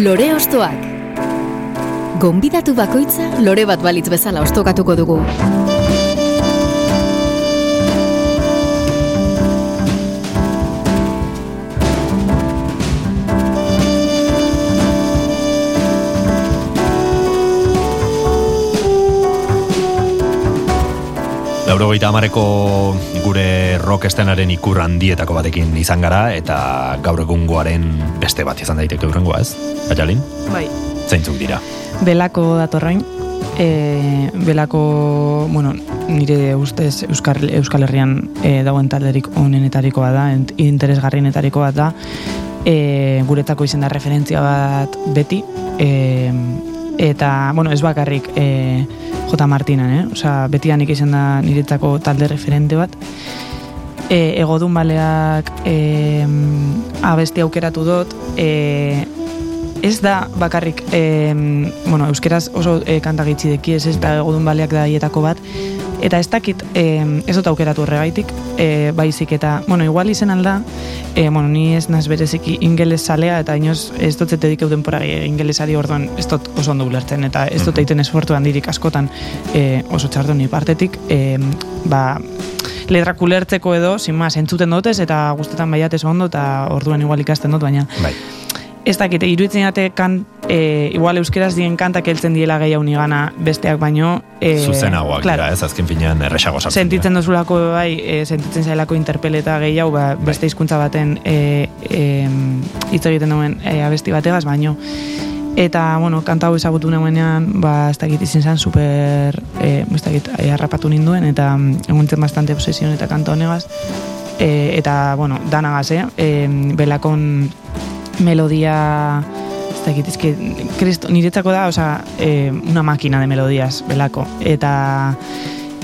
Lore Ostoak. Gonbidatu bakoitza lore bat balitz bezala ostokatuko dugu. Laurogeita amareko gure rock estenaren ikur handietako batekin izan gara, eta gaur egungoaren beste bat izan daiteke urrengoa ez? Baialin? Bai. Zeintzuk dira? Belako datorrain, e, belako, bueno, nire ustez Euskal, Euskal Herrian e, dagoen talderik onenetarikoa da, interesgarrienetarikoa da, e, guretako izen da referentzia bat beti, e, eta, bueno, ez bakarrik e, J. Martinan, eh? Osa, betianik izan da niretzako talde referente bat. E, egodun baleak e, abesti aukeratu dut, e, ez da bakarrik e, bueno, euskeraz oso e, kanta gitzi deki ez ez da egodun baleak da bat eta ez dakit e, ez dut aukeratu horregaitik e, baizik eta, bueno, igual izen alda e, bueno, ni ez naz bereziki ingeles salea eta inoz ez dut zete dikeu denpora gehi ingelesari orduan ez dut oso ondo ulertzen eta ez dut egiten esfortu handirik askotan e, oso txartu ni partetik e, ba, letrak ulertzeko edo, sin más, entzuten dutez eta guztetan baiatez ondo eta orduan igual ikasten dut, baina Bai. Ez dakit, iruditzen jate kan, e, igual euskeraz dien kantak heltzen diela gehiago nigana besteak baino. E, Zuzenagoak claro, dira, ez azken finean erresago sartzen Sentitzen dozulako bai, e, sentitzen zailako interpeleta gehiago, ba, beste hizkuntza baten e, e, hitz egiten duen e, abesti bategaz, baino. Eta, bueno, kanta hau ezagutu nuenean, ba, ez dakit izin zen super, e, ez dakit, harrapatu ninduen, eta mm, egon zen bastante obsesion eta kanta honegaz. E, eta, bueno, danagaz, eh? E, belakon melodia ez dakit, ez que, kristo, niretzako da, osea, eh, una máquina de melodías, belako. Eta,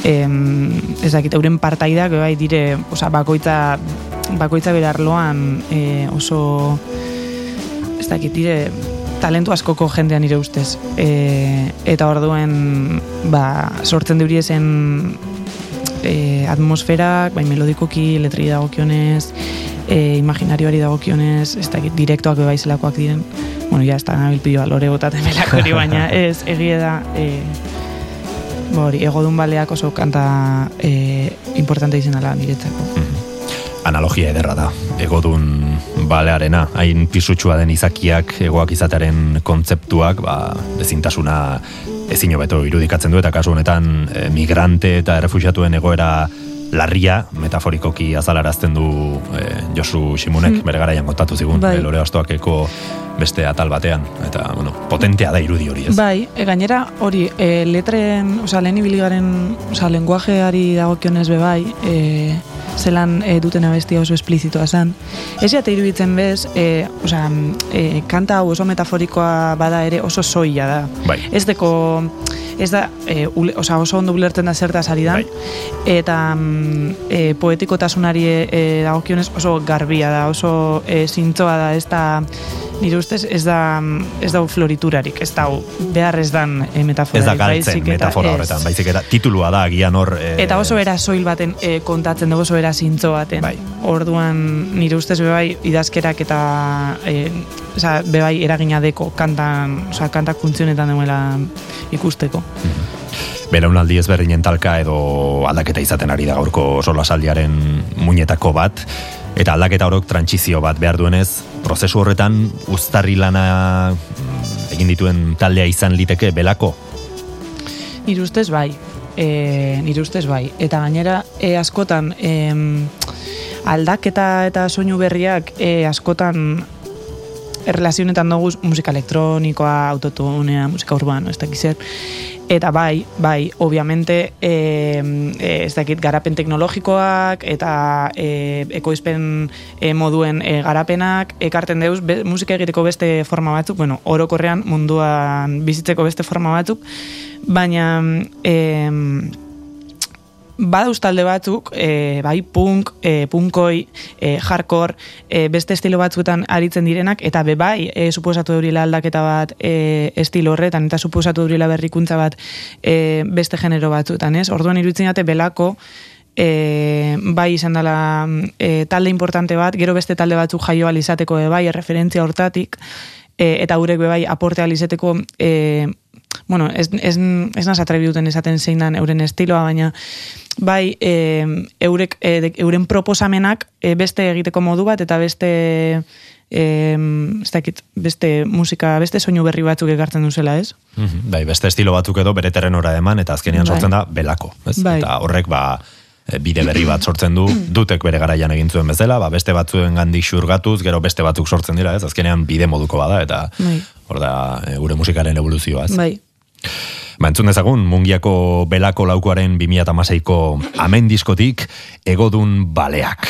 em, ez dakit, euren partaidak, bai, dire, osea, bakoitza, bakoitza berarloan eh, oso, ez dakit, dire, talentu askoko jendean nire ustez. E, eta orduen, ba, sortzen deuri esen e, atmosferak, bai melodikoki, letri dagokionez, e, imaginarioari dagokionez, ez dakit, direktoak bai zelakoak diren, bueno, ja, ez da nabilpioa lore botaten belako hori, baina ez, egie da, e, ba hori, egodun baleak oso kanta e, importante izan dela niretzako. analogia ederra da. Egodun balearena, hain pisutsua den izakiak, egoak izatearen kontzeptuak, ba, ezintasuna ezin hobeto irudikatzen du, eta kasu honetan e, migrante eta errefuxiatuen egoera larria, metaforikoki azalarazten du e, Josu Simunek, bere garaian kontatu zigun, Bai. e, lore astoakeko beste atal batean, eta, bueno, potentea da irudi hori ez. Bai, e, gainera hori, e, letren, oza, lehen ibiligarren, oza, lenguajeari dagokionez be bai, e, zelan e, duten abestia oso esplizitoa zen. Ez jate iruditzen bez, e, oza, e, kanta hau oso metaforikoa bada ere oso soila da. Bai. Ez deko, ez da, e, ule, oza, oso ondo ulertzen da zertaz ari da, Bai. eta e, poetikotasunari e, dagokionez oso garbia da, oso e, zintzoa da, ez da, nire ustez ez da, ez da floriturarik, ez da behar ez dan e, metafora. Ez da galtzen metafora horretan, baizik eta titulua da, agian hor... e, Eta oso era soil baten e, kontatzen dugu, oso era zintzo baten. Bai. Orduan, nire ustez bebai idazkerak eta e, oza, bebai eragina deko kantan, oza, kantak funtzionetan duela ikusteko. belaunaldi ezberdinen talka edo aldaketa izaten ari da gaurko solasaldiaren muñetako bat eta aldaketa horok trantsizio bat behar duenez prozesu horretan uztarri lana mm, egin dituen taldea izan liteke belako Nire bai, e, nire ustez bai. Eta gainera e, askotan em, aldaketa eta soinu berriak e, askotan erlazionetan dugu musika elektronikoa, autotunea, musika urbano, ez dakiz zer. Eta bai, bai, obviamente, e, ez dakit garapen teknologikoak eta e, ekoizpen e, moduen e, garapenak ekarten deuz be, musika egiteko beste forma batzuk, bueno, orokorrean munduan bizitzeko beste forma batzuk, baina e, badauz talde batzuk, e, bai punk, e, punkoi, e, hardcore, e, beste estilo batzuetan aritzen direnak, eta be bai, e, suposatu durila aldaketa bat e, estilo horretan, eta suposatu durila berrikuntza bat e, beste genero batzuetan, ez? Orduan iruditzen jate belako, e, bai izan dela e, talde importante bat, gero beste talde batzuk jaio izateko e, bai, referentzia hortatik, e, eta eurek bebai aporte alizeteko e, bueno, ez, ez, ez naz atrebiduten esaten zein dan euren estiloa, baina bai e, eurek, e, euren proposamenak e, beste egiteko modu bat eta beste e, ez dakit, beste musika, beste soinu berri batzuk ekartzen duzela, ez? Mhm, Bai, beste estilo batzuk edo bere terrenora eman eta azkenean Bai. sortzen da belako, ez? Bai. Eta horrek ba bide berri bat sortzen du, dutek bere garaian egin zuen bezala, ba, beste batzuen gandik xurgatuz, gero beste batzuk sortzen dira, ez? Azkenean bide moduko bada, eta Bai. Hor da e, gure musikaren evoluzioa, ez? Bai. Ba, entzun dezagun, mungiako belako laukoaren 2008ko amen diskotik egodun baleak.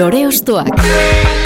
Lore Ostoak.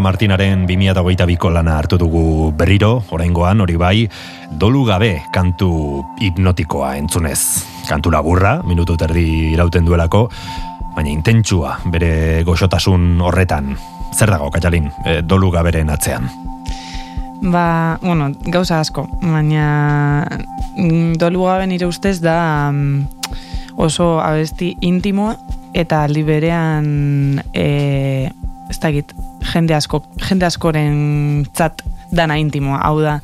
Martinaren 2008ko lana hartu dugu berriro, oraingoan hori bai, dolu gabe kantu hipnotikoa entzunez. Kantu laburra, minutu terdi irauten duelako, baina intentsua bere goxotasun horretan. Zer dago, Katalin, e, dolu gaberen atzean? Ba, bueno, gauza asko, baina mm, dolu gabe nire ustez da mm, oso abesti intimoa eta aldi berean e, ez dakit, jende asko, jende askoren tzat dana intimoa, hau da,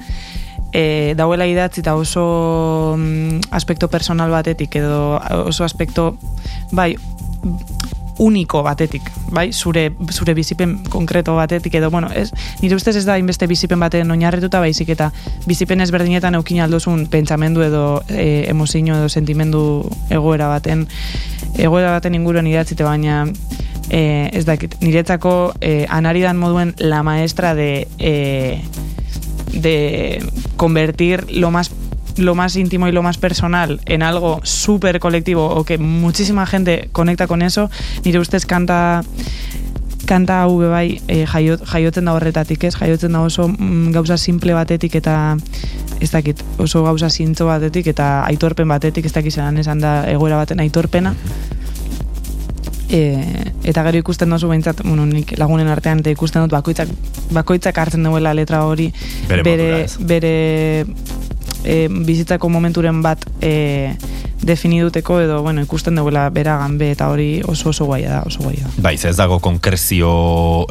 e, dauela idatzi eta oso mm, aspekto personal batetik edo oso aspekto, bai, uniko batetik, bai, zure, zure bizipen konkreto batetik edo, bueno, ez, nire ustez ez da inbeste bizipen baten oinarrituta baizik eta bizipen ezberdinetan eukin aldozun pentsamendu edo e, emozio edo sentimendu egoera baten egoera baten inguruan idatzite baina e, ez dakit, niretzako e, anaridan moduen la maestra de e, de convertir lo más lo más íntimo y lo más personal en algo súper colectivo o que muchísima gente conecta con eso, nire ustez kanta kanta hau bai e, jaiot, jaiotzen da horretatik ez, jaiotzen da oso mm, gauza simple batetik eta ez dakit, oso gauza zintzo batetik eta aitorpen batetik, ez dakit zelan esan da egoera baten aitorpena. E, eta gero ikusten dozu behintzat, bueno, nik lagunen artean eta ikusten dut bakoitzak, bakoitzak hartzen duela letra hori. Bere bere e, bizitzako momenturen bat e, definiduteko edo bueno, ikusten duela beragan be eta hori oso oso guaia da, oso guaia da. Bai, ez dago konkrezio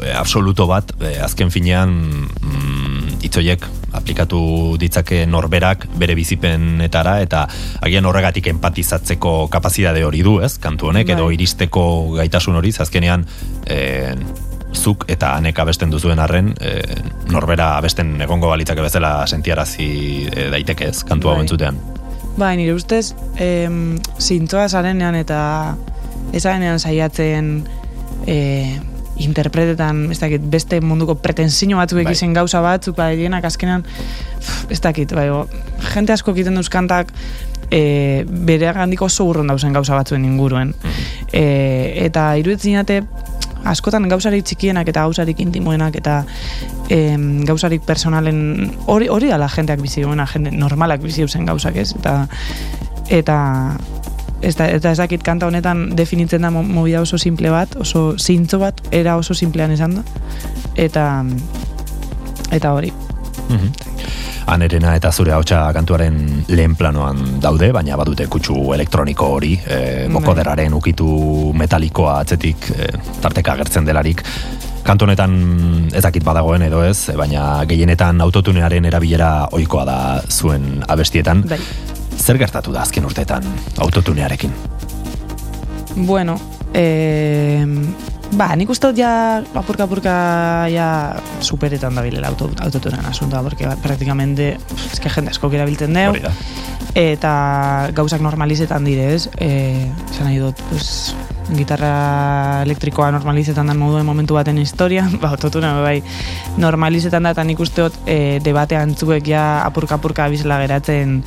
eh, absoluto bat, azken finean mm, itzoiek aplikatu ditzake norberak bere bizipenetara eta agian horregatik empatizatzeko kapazidade hori du, ez? Kantu honek edo Bai. iristeko gaitasun hori, azkenean eh, zuk eta anek abesten duzuen arren eh, norbera abesten egongo balitzake bezala sentiarazi eh, daiteke ez, kantu hau Bai. entzutean. Bai, nire ustez, em, zintzoa zarenean eta ez zarenean saiatzen e, interpretetan, ez dakit, beste munduko pretensio batzuk Bai. gauza batzuk, bai, dienak azkenan, pff, ez dakit, bai, jente asko egiten duz kantak, e, bere oso urron dauzen gauza batzuen inguruen. E, eta iruditzen jate, askotan gauzarik txikienak eta gauzarik intimoenak eta em, gauzarik personalen hori hori dala jenteak bizi duena, jende normalak bizi duzen gauzak ez? Eta eta ez da, eta ez dakit kanta honetan definitzen da mo- movida oso simple bat, oso zintzo bat, era oso simplean esan da. Eta eta hori Mhm. Anerena eta zure hautsa kantuaren lehen planoan daude, baina badute kutsu elektroniko hori, e, Bai. bokoderaren ukitu metalikoa atzetik e, tarteka agertzen delarik. Kantu honetan ez dakit badagoen edo ez, baina gehienetan autotunearen erabilera ohikoa da zuen abestietan. bai. Zer gertatu da azken urteetan autotunearekin? Bueno, eh, ba, nik uste dut ja apurka apurka ja superetan da bilela auto, autotunan asuntoa, porque ba, praktikamente, eske jende asko erabiltzen deu, eta gauzak normalizetan dire, ez? Eh, esan nahi dut, pues, gitarra elektrikoa normalizetan den moduen momentu baten historia, ba, autotuna bai normalizetan da, eta nik uste dut e, debate antzuek ja apurka-apurka abizela geratzen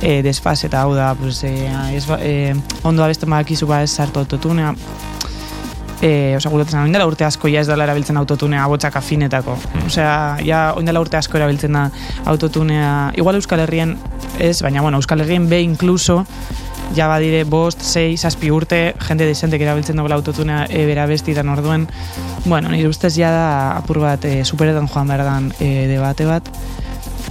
e, desfase, eta hau da, pues, e, ez, e, ondo abesten badakizu ba ez sartu autotunea, e, osea, guretzen dela urte asko ja ez dela erabiltzen autotunea botxak afinetako. Osea, ja oin dela urte asko erabiltzen da autotunea, igual Euskal Herrien ez, baina bueno, Euskal Herrien be incluso ja badire bost, sei, zazpi urte, jende desentek erabiltzen duela autotunea e, bera bestitan orduen. Bueno, nire ustez ja da apur bat e, superetan joan behar dan e, debate bat.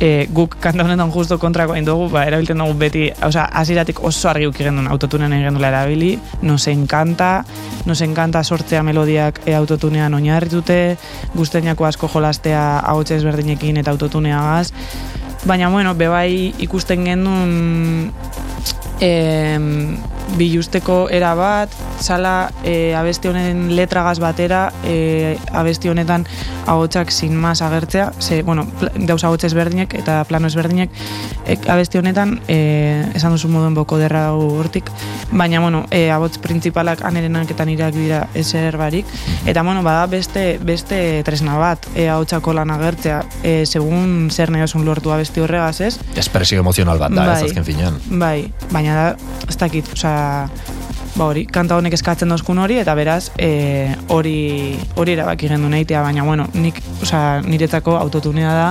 E, guk kanta honetan justo kontrako egin dugu, ba, erabiltzen dugu beti, osea, hasieratik oso argi uki gendun autotunean egin duela erabili, nos encanta, nos encanta sortzea melodiak e, autotunean oinarritute, guzteinako asko jolastea ahotsa ezberdinekin eta autotuneagaz, baina bueno, bebai ikusten gendun em, bilusteko era bat, zala e, abesti honen letragaz batera, e, abesti honetan ahotsak sin mas agertzea, ze, bueno, dauz ahots ezberdinek eta plano ezberdinek, e, abesti honetan, e, esan duzu moduen boko derra hortik, baina, bueno, e, abots printzipalak anerenak eta nireak dira ezer barik, eta, bueno, bada beste, beste tresna bat, e, ahotsako lan agertzea, e, segun zer nahi lortu abesti horregaz, ez? Espresio emozional bat da, ez azken finean. Bai, baina da, ez dakit, osea, ba hori, kanta honek eskatzen dauzkun hori, eta beraz, e, hori hori erabaki gendu nahitea, baina, bueno, nik, osea, niretzako autotunea da,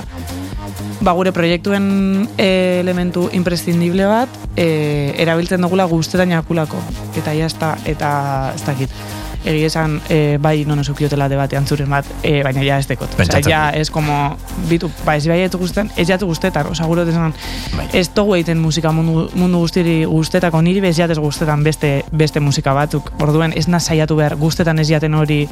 ba, gure proiektuen e, elementu imprescindible bat, e, erabiltzen dugula guztetan jakulako, eta jazta, eta ez dakit. Egi esan, e, bai, non esukiotela debate antzuren bat, e, baina ja ez dekot. Osea, ja, ez como, bitu, ba, ez bai ez guztetan, ez jatu guztetan, osa guro desan, Bai. ez dugu egiten musika mundu, mundu guztiri guztetako niri bez jatez guztetan beste, beste musika batzuk. Orduen ez saiatu behar guztetan ez jaten hori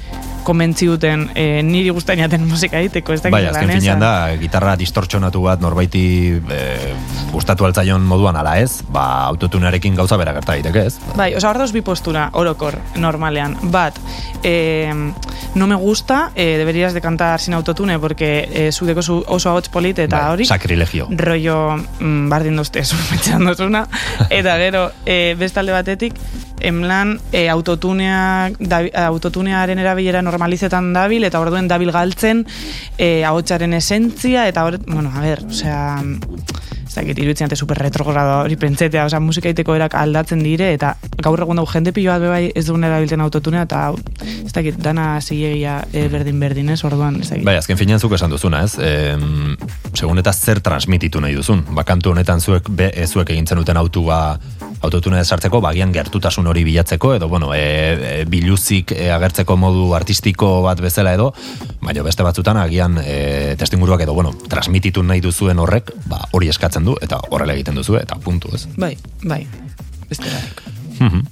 konbentzi duten e, niri guztetan jaten musika egiteko. Ez Bai, azken finean da, gitarra distortxonatu bat norbaiti e, gustatu altzaion moduan ala ez, ba, autotunearekin gauza bera gerta daiteke ez. Bai, osa hor bi postura, orokor, normalean. Bat, eh, no me gusta, eh, deberías de cantar sin autotune, porque eh, zu deko zu oso ahots polit eta Bai, hori. Sacrilegio. rollo mm, bardin duzte suspetxean duzuna, eta gero e, bestalde batetik, emlan e, autotuneak, dabi- autotunearen erabilera normalizetan dabil, eta orduen dabil galtzen e, ahotsaren esentzia, eta hor, bueno, a ber, osea, ez dakit, iruditzen ate super retrogrado hori pentsetea, osea, musika iteko erak aldatzen dire, eta gaur egun dago jende pilo bat bebai ez dugun erabiltzen autotunea, eta hau, ez dakit, dana zilegia e, berdin-berdin, ez, orduan, ez dakit. Bai, azken finean zuk esan duzuna, ez? E, segun eta zer transmititu nahi duzun. Ba, kantu honetan zuek, be, zuek egin zenuten autua autotune sartzeko, bagian gertutasun hori bilatzeko, edo, bueno, e, e, biluzik e, agertzeko modu artistiko bat bezala edo, baina beste batzutan agian e, testinguruak edo, bueno, transmititu nahi duzuen horrek, ba, hori eskatzen du, eta horrela egiten duzu, eta puntu, ez? Bai, bai, beste barik. Mhm.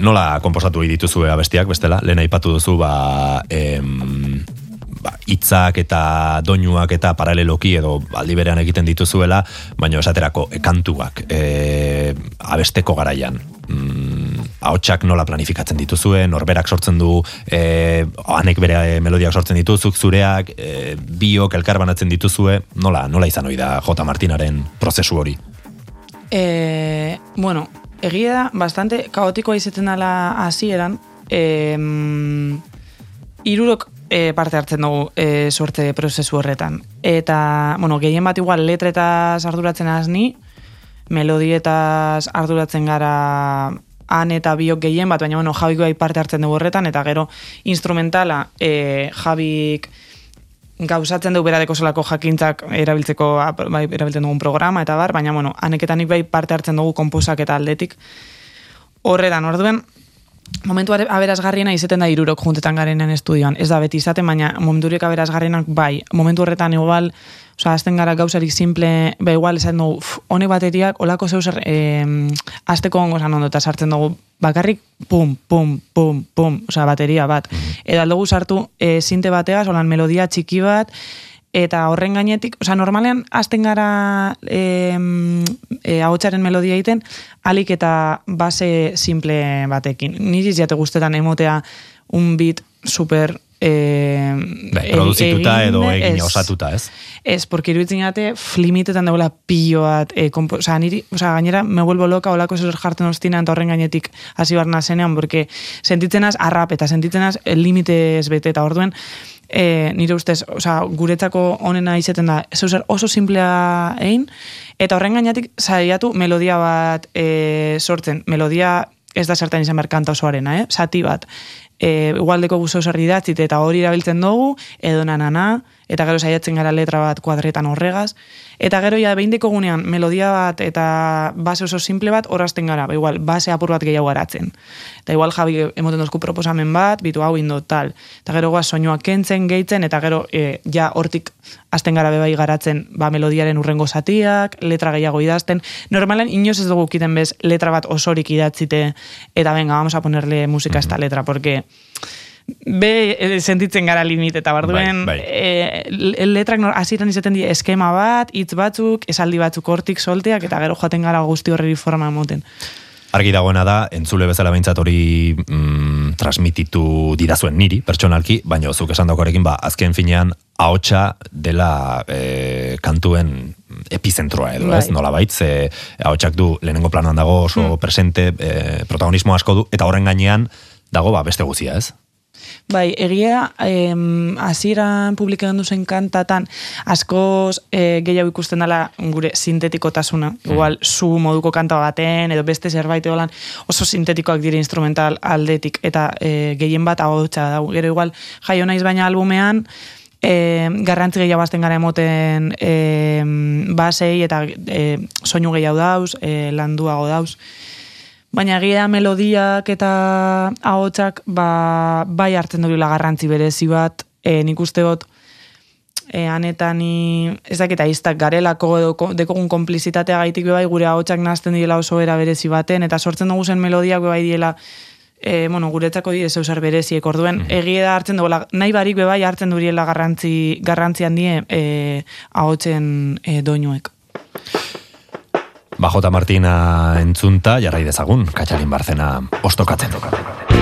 Nola komposatu dituzue abestiak, bestela, lehen aipatu duzu, ba, em, ba, hitzak eta doinuak eta paraleloki edo aldi berean egiten dituzuela, baina esaterako e, kantuak e, abesteko garaian. Mm, ahotsak nola planifikatzen dituzue, norberak sortzen du, e, anek bere e, melodiak sortzen dituzuk, zureak, e, biok elkar banatzen dituzue, nola, nola izan hori da J. Martinaren prozesu hori? E, bueno, egia da, bastante kaotikoa izaten dela hasieran, e, irurok e, parte hartzen dugu e, sorte prozesu horretan. Eta, bueno, gehien bat igual letretaz arduratzen azni, melodietaz arduratzen gara han eta biok gehien bat, baina bueno, Jabik bai parte hartzen dugu horretan, eta gero instrumentala e, Jabik gauzatzen du beradeko solako jakintzak erabiltzeko bai, erabiltzen dugun programa eta bar, baina bueno, haneketanik bai parte hartzen dugu komposak eta aldetik. Horretan, orduen, momentu aberasgarriena izeten da irurok juntetan garenean estudioan. Ez da beti izaten, baina momentu horiek aberasgarrienak bai. Momentu horretan igual, osea, azten gara gauzarik simple, ba igual esan dugu, "Uf, honek bateriak, olako zeu zer, eh, azteko ongo zan ondo, eta sartzen dugu, bakarrik, pum, pum, pum, pum, osea, bateria bat. Edo aldugu sartu, eh, sinte bateaz, holan melodia txiki bat, eta horren gainetik, osea, normalean hasten gara e, e, ahotsaren melodia egiten, alik eta base simple batekin. Niri ez jate guztetan emotea un beat super e, Bai, produzituta edo egin ez. osatuta, ez? Ez, porque iruditzen jate flimitetan dagoela pilo bat, e, kompo, oza, niri, oza, gainera, me vuelvo loka olako zer jartzen ostinan eta horren gainetik hasi barna zenean, porque sentitzenaz arrap eta sentitzenaz limite ez bete, eta orduen, e, nire ustez, oza, guretzako onena izeten da, zeu zer oso simplea egin, eta horren gainetik saiatu melodia bat e, sortzen, melodia ez da zertan izan behar kanta osoarena, eh? zati bat, e, igualdeko guzo zer idatzit eta hori erabiltzen dugu, edo nanana, eta gero saiatzen gara letra bat kuadretan horregaz, eta gero ja behin gunean melodia bat eta base oso simple bat horrazten gara, ba, igual base apur bat gehiago garatzen. Eta igual jabi emoten dozku proposamen bat, bitu hau indo tal. Eta gero goaz soinua kentzen, gehitzen, eta gero e, ja hortik azten gara bebai garatzen ba, melodiaren urrengo zatiak, letra gehiago idazten. Normalen inoz ez dugu kiten bez letra bat osorik idatzite, eta venga, vamos a ponerle musika a esta letra, porque be e, sentitzen gara limit eta barduen Bai, bai. e, letrak nor- hasieran izaten die eskema bat, hitz batzuk, esaldi batzuk hortik solteak eta gero joaten gara guzti horreri forma emoten. Argi dagoena da, entzule bezala behintzat hori mm, transmititu didazuen niri, pertsonalki, baina zuk esan daukarekin, ba, azken finean, ahotsa dela e, kantuen epizentroa edo, Bai. ez, nola bait, ze ahotsak du lehenengo planoan dago oso presente, e, protagonismo asko du, eta horren gainean dago ba, beste guzia, ez? Bai, egia, em, hasieran publikatu zen kantatan, askoz e, gehiago ikusten dela gure sintetikotasuna. Igual, zu moduko kanta baten, edo beste zerbait edolan, oso sintetikoak dire instrumental aldetik, eta e, gehien bat ahotsa da. Gero igual, jaio naiz baina albumean, e, garrantzi gehiago bazten gara emoten e, basei eta e, soinu gehiago dauz, e, landuago dauz. Baina egia melodiak eta ahotsak ba, bai hartzen dugula garrantzi berezi bat, e, nik uste dut e, anetan ni, ez dakit aiztak garelako edo ko- dekogun konplizitatea gaitik bai gure ahotsak nazten diela oso era berezi baten, eta sortzen dugu zen melodiak bai diela e, bueno, guretzako dire zeusar bereziek, orduen egia da hartzen dugula, nahi barik be bai hartzen duriela garrantzi, garrantzi handie e, ahotsen e, doinuek. Bajota Martina entzunta, jarrai dezagun, Katxalin Barzena ostokatzen.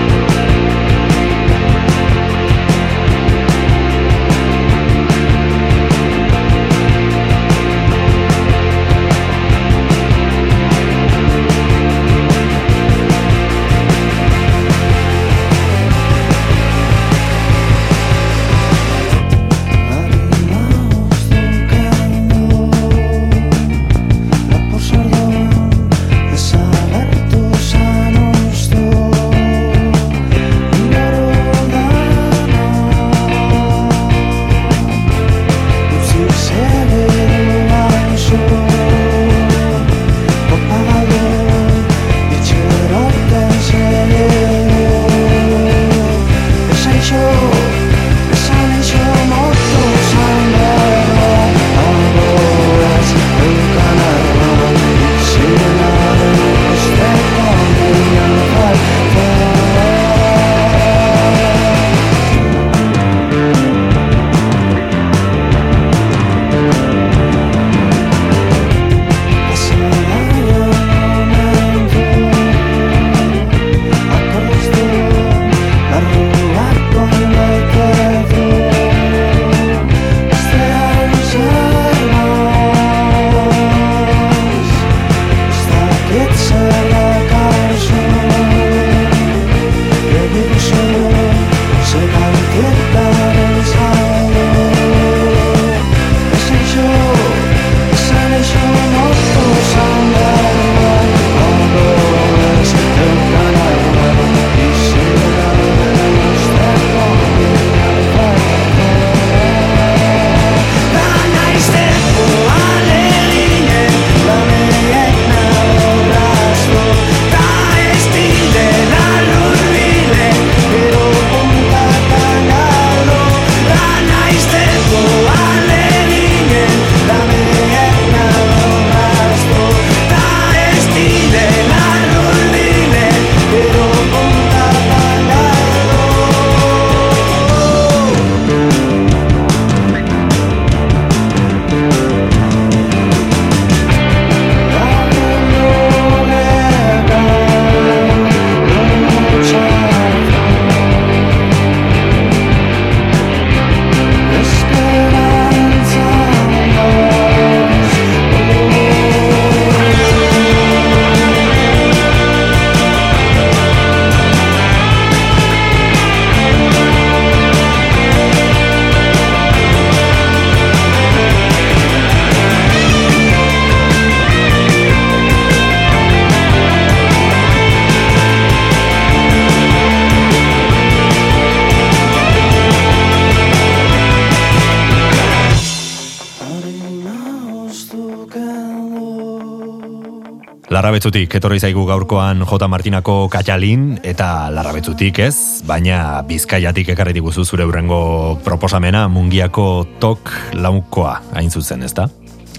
Larrabetzutik etorri zaigu gaurkoan J. Martinako Katxalin eta Larrabetzutik ez, baina Bizkaiatik ekarri diguzu zure urrengo proposamena Mungiako tok laukoa hain zuzen, ezta?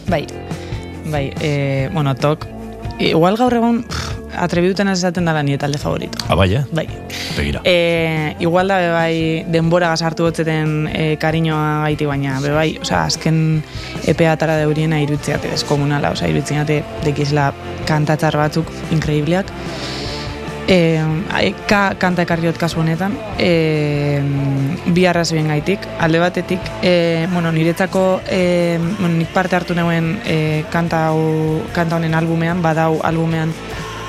Bai, bai, e, bueno, tok, igual gaur egun pff, atrebiduten ez esaten dela nire talde favorito. Ah, bai, eh? Bai, Begira. E, igual da bebai denbora gazartu gotzeten e, kariñoa gaiti baina bebai, osea, azken epea atara deuriena irutzeate deskomunala, osea, irutzeate dekizela kantatzar batzuk inkreibleak. E, ka kanta ekarriot kasu honetan, e, bi arrazioen gaitik. Alde batetik, e, bueno, niretzako e, bueno, nik parte hartu neuen e, kanta, hau, kanta honen albumean, badau albumean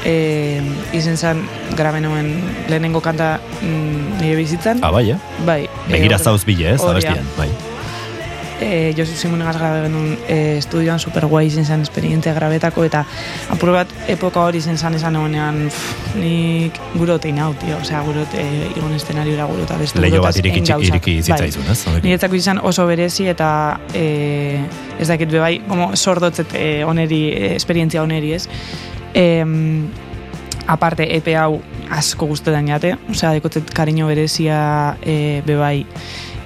e, izen zen grabe neuen lehenengo kanta mm, nire bizitzan. Ah, bai, eh? Bai. Begira hor- zauz bile, ez, da. abestian, bai. e, Josu Simonegaz grabe genuen e, estudioan super guai izen zen esperientzia grabetako eta apur bat epoka hori izen zen esan egonean pff, nik gurote inau, tio, osea gurote e, igon eszenariora gurota beste Leio bat iriki, iriki Bai. zitzaizun, ez? Honekin. Niretzako izan oso berezi eta e, ez dakit bebai, como sordotzet e, oneri, e, esperientzia oneri ez. E, aparte, epe hau asko guztetan jate, osea, dekotzet kariño berezia e, bebai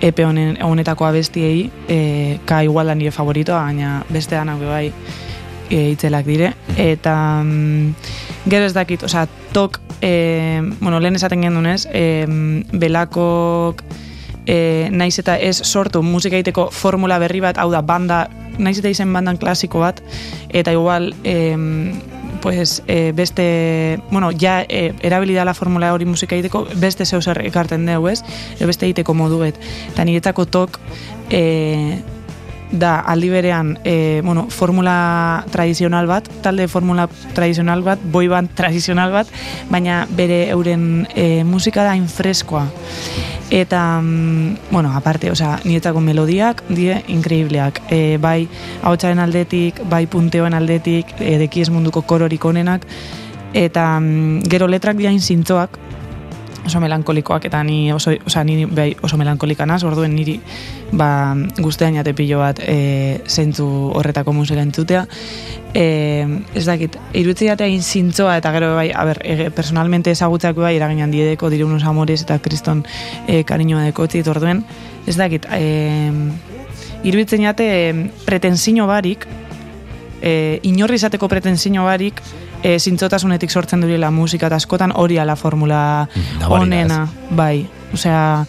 epe honen, honetako abestiei, e, ka igual da nire favoritoa, baina beste danak bebai e, itzelak dire. Eta mm, gero ez dakit, osea, tok, e, bueno, lehen esaten gendunez, e, belakok e, naiz eta ez sortu musika egiteko formula berri bat, hau da, banda, naiz eta izen bandan klasiko bat, eta igual, em, pues, e, beste, bueno, ja e, erabili dala formula hori musika egiteko, beste zeu ekarten dugu, ez? Edo beste egiteko modu bet. Eta niretzako tok, e, da aldi berean e, bueno, formula tradizional bat, talde formula tradizional bat, boy band tradizional bat, baina bere euren e, musika da hain freskoa. Eta, mm, bueno, aparte, osea, niretzako melodiak die inkreibleak. E, bai ahotsaren aldetik, bai punteoen aldetik, e, dekiez munduko kororik onenak, eta mm, gero letrak diain zintzoak, oso melankolikoak eta ni oso, osea, ni bai oso melankolika naz, orduen niri ba, guztean jate pilo bat e, zentzu horretako musika entzutea. E, ez dakit, irutzi egin zintzoa eta gero bai, a ber, e, personalmente ezagutzak bai, eraginan diedeko, dire unos amores eta kriston e, kariñoa dekotzit, orduen, ez dakit, e, iruditzen jate e, pretensino barik, e, inorri izateko pretensino barik, e, zintzotasunetik sortzen duriela musika eta askotan hori ala formula Mm, nabarira, onena, bai. Osea,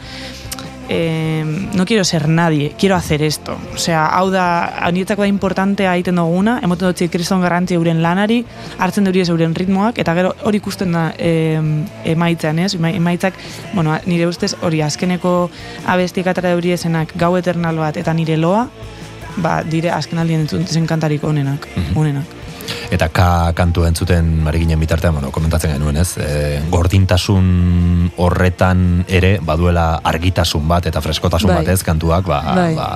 eh, no quiero ser nadie, quiero hacer esto. Osea, hau da, anietako da importantea egiten duguna, emoten dut kriston garrantzi euren lanari, hartzen duri ez euren ritmoak, eta gero hori ikusten da eh, emaitzan, ez? Ema- Emaitzak, bueno, nire ustez hori azkeneko abestiek atara duri esenak gau eternal bat eta nire loa, ba, dire azken aldien entzuten kantarik onenak, onenak. Eta ka kantu entzuten ari ginen bitartean, bueno, komentatzen genuen, ez? E, gordintasun horretan ere baduela argitasun bat eta freskotasun Bai. bat, ez? Kantuak, ba, Bai. ba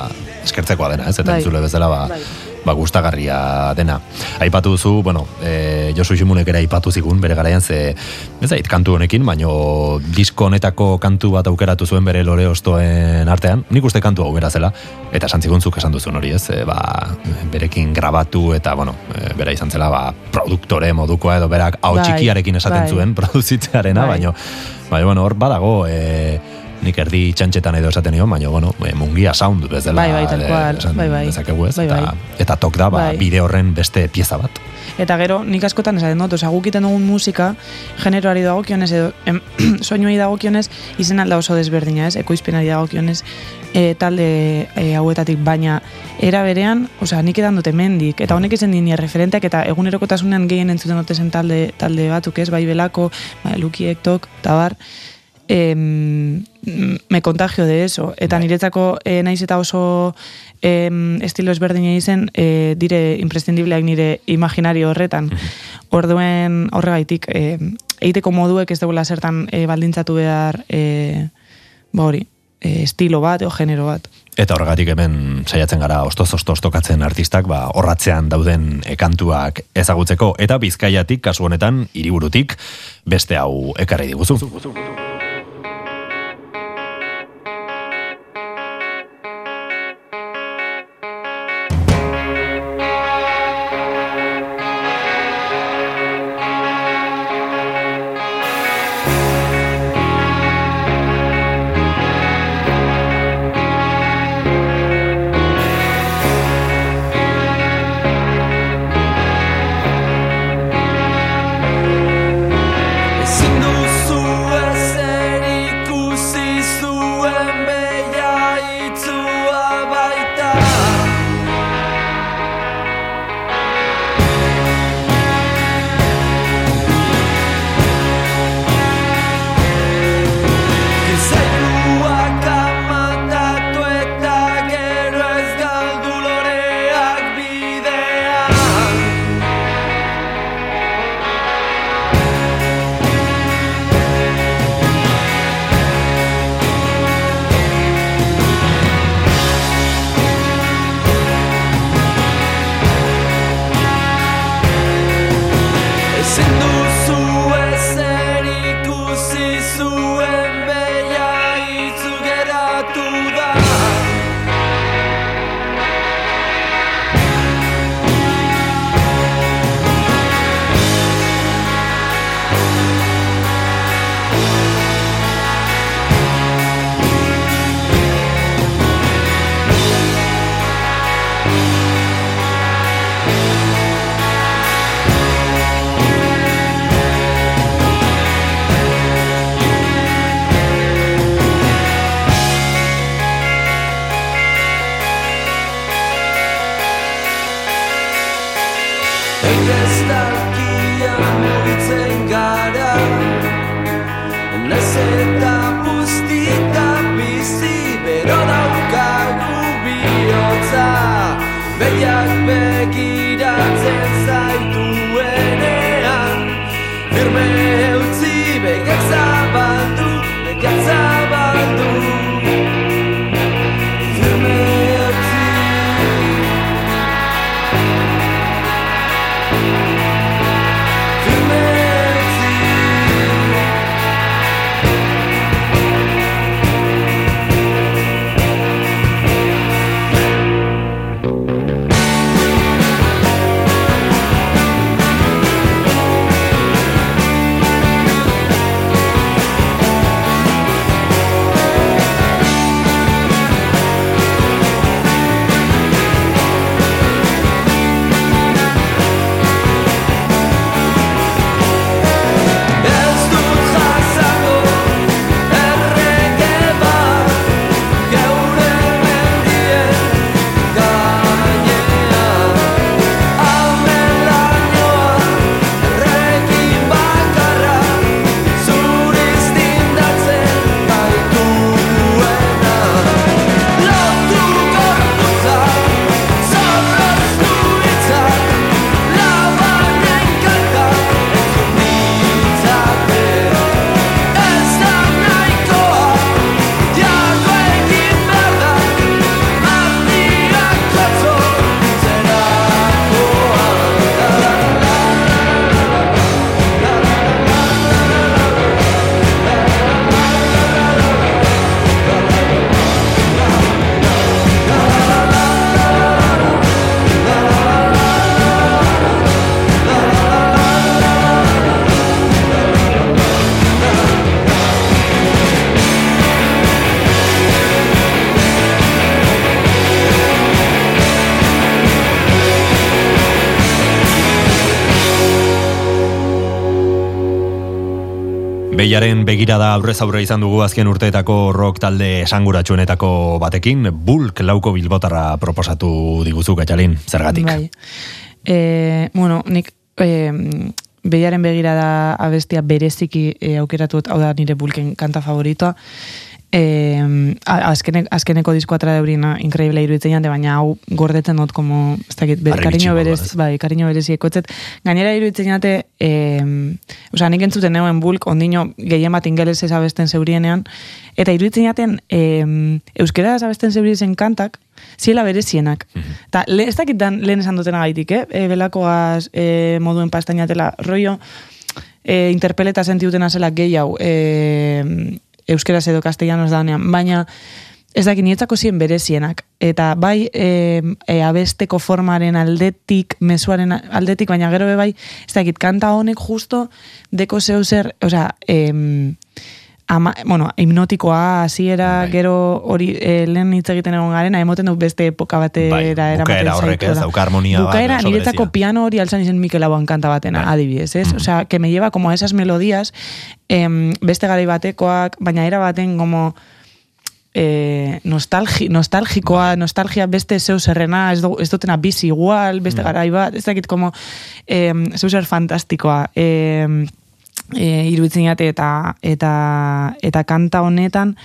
eskertzekoa dena, ez? Eta Bai. entzule bezala, ba, Bai. Ba gustagarria dena. Aipatu duzu, bueno, e, Josu Ximunek ere aipatu zigun bere garaian ze ez zait kantu honekin, baino disko honetako kantu bat aukeratu zuen bere lore ostoen artean. Nik uste kantu hau zela eta esan ziguntzuk esan duzun hori, ez? E, ba, berekin grabatu eta bueno, e, bera izan zela ba produktore modukoa edo berak hau Bai, txikiarekin esaten bai. zuen produzitzearena, Bai. baino Baina, bueno, hor badago, e, nik erdi txantxetan edo esaten nion, baina, bueno, e, mungia sound bezala. Bai, bai, tal e, cual, esan bai, bai. dezakegu ez, Bai, eta, bai. eta tok da, ba, Bai. bide horren beste pieza bat. Eta gero, nik askotan esaten dut, osea, guk iten dugun musika, generoari dagokionez edo em, soinuei dagokionez, izen alda oso desberdina, ez? Ekoizpenari dagokionez, e, talde e, hauetatik, baina era berean, osea, nik edan dute mendik, eta honek izen dini referenteak, eta egunerokotasunean gehien entzuten dute zen talde, talde batzuk, ez? Bai belako, bai lukiek, tok, tabar, em, me contagio de eso. Eta niretzako e, naiz eta oso em, estilo ezberdina izen, e, dire imprescindibleak nire imaginario horretan. Orduen horregaitik, e, egiteko moduek ez dugula zertan e, baldintzatu behar e, ba hori, e, estilo bat edo genero bat. Eta horregatik hemen saiatzen gara ostoz-ostoz tokatzen artistak, ba, horratzean dauden kantuak ezagutzeko, eta bizkaiatik, kasu honetan, hiriburutik beste hau ekarri diguzu. Beiaren begirada aurrez aurre izan dugu azken urteetako rock talde esanguratsuenetako batekin, Bulk lauko bilbotarra proposatu diguzu, Gatxalin, zergatik? Bai. E, bueno, nik e, behiaren begirada abestia bereziki e, aukeratu dut, hau da nire bulken kanta favoritoa. E, azkene, azkeneko diskoa tra deurina increíble iruditzen jante, baina hau gordetzen dut como, ez dakit, ber, kariño berez, bai, kariño berezi ekotzet. Gainera iruditzen jate, e, osea, nik entzuten neuen bulk, ondino gehien bat ingelesez abesten zeurienean, eta iruditzen jaten, e, euskera abesten zeurien kantak, ziela berezienak. Ta, le, ez dakit dan lehen esan dutena gaitik, eh? E, belakoaz e, moduen pastainatela, rollo, e, interpeleta sentiutena zela gehiago, e, euskeraz edo castellanos danean, baina ez dakit nietzako zien berezienak. Eta bai e, e, abesteko formaren aldetik, mezuaren aldetik, baina gero be bai, ez dakit, kanta honek justo deko zeu zer, osea, em, ama, bueno, hipnotikoa, hasiera Bai. gero hori e, lehen hitz egiten egon garen, emoten du beste epoka batera Bai, eramaten bukaera horrek ez, dauka harmonia bat, Bukaera oso niretzako piano hori altzan izen Mikel Laboan kanta batena, Bai. adibidez, ez? Osea, que me lleva como a esas melodías, em, beste garai batekoak, baina era baten como eh, nostalgi, nostalgikoa, nostalgia beste zeu zerrena, ez, du, ez dutena bizi igual, beste garai bat, ez dakit como eh, zeu zer fantastikoa. Eh, e, iruditzen jate eta eta eta kanta honetan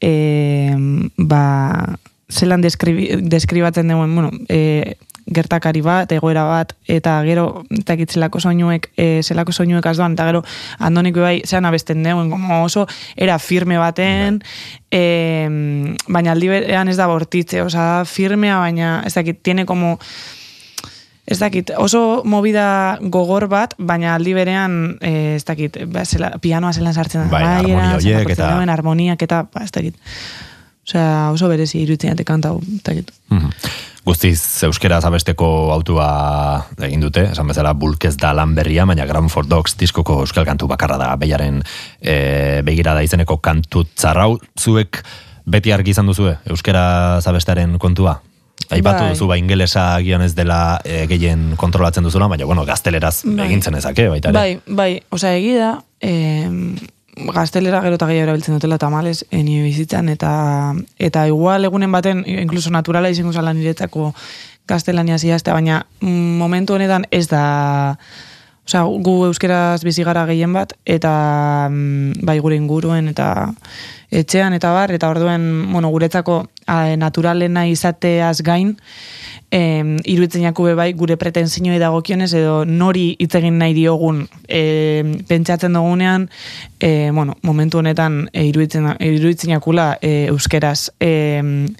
e, ba, zelan deskribi, deskribatzen duen, bueno, e, gertakari bat, egoera bat, eta gero, eta zelako soinuek, e, zelako soinuek azdoan, eta gero, andonik bai, zean abesten deuen, como oso, era firme baten, e, baina aldi berean ez da bortitze, oza, firmea, baina, ez dakit, tiene como, ez dakit, oso movida gogor bat, baina aldi berean, eh, ez dakit, ba, zela, pianoa zelan sartzen da. Bai, amaieran, harmonia horiek zapatzen eta- duen harmoniak eta, ba, ez dakit. Osea, oso berezi iruditzen jate kanta ez dakit. Mhm. Guztiz euskeraz abesteko autua egin dute, esan bezala bulkez da lan berria, baina for Dogs diskoko euskal kantu bakarra da, beiaren e, begirada izeneko kantu zarrau, zuek beti argi izan duzue, euskera zabestaren kontua? Aipatu Bai. duzu ba ingelesa agian ez dela e, gehien kontrolatzen duzula, baina bueno, gazteleraz Bai. egintzen ezake, baita ere. Bai, bai, osea, egi da, eh, gaztelera gero eta gehiago erabiltzen dutela tamales eni bizitzan, eta eta igual egunen baten, incluso naturala izango zala niretzako gaztelaniaz idaztea, baina mm, momentu honetan ez da... Osea, gu euskeraz bizi gara gehien bat, eta mm, bai gure inguruen, eta etxean, eta bar, eta orduen, bueno, guretzako a, naturalena izateaz gain, em, iruditzen jaku be bai gure pretensioi dagokionez edo nori hitz egin nahi diogun em, pentsatzen dugunean e, bueno, momentu honetan e, iruditzen, iruditzen jakula e, euskeraz em,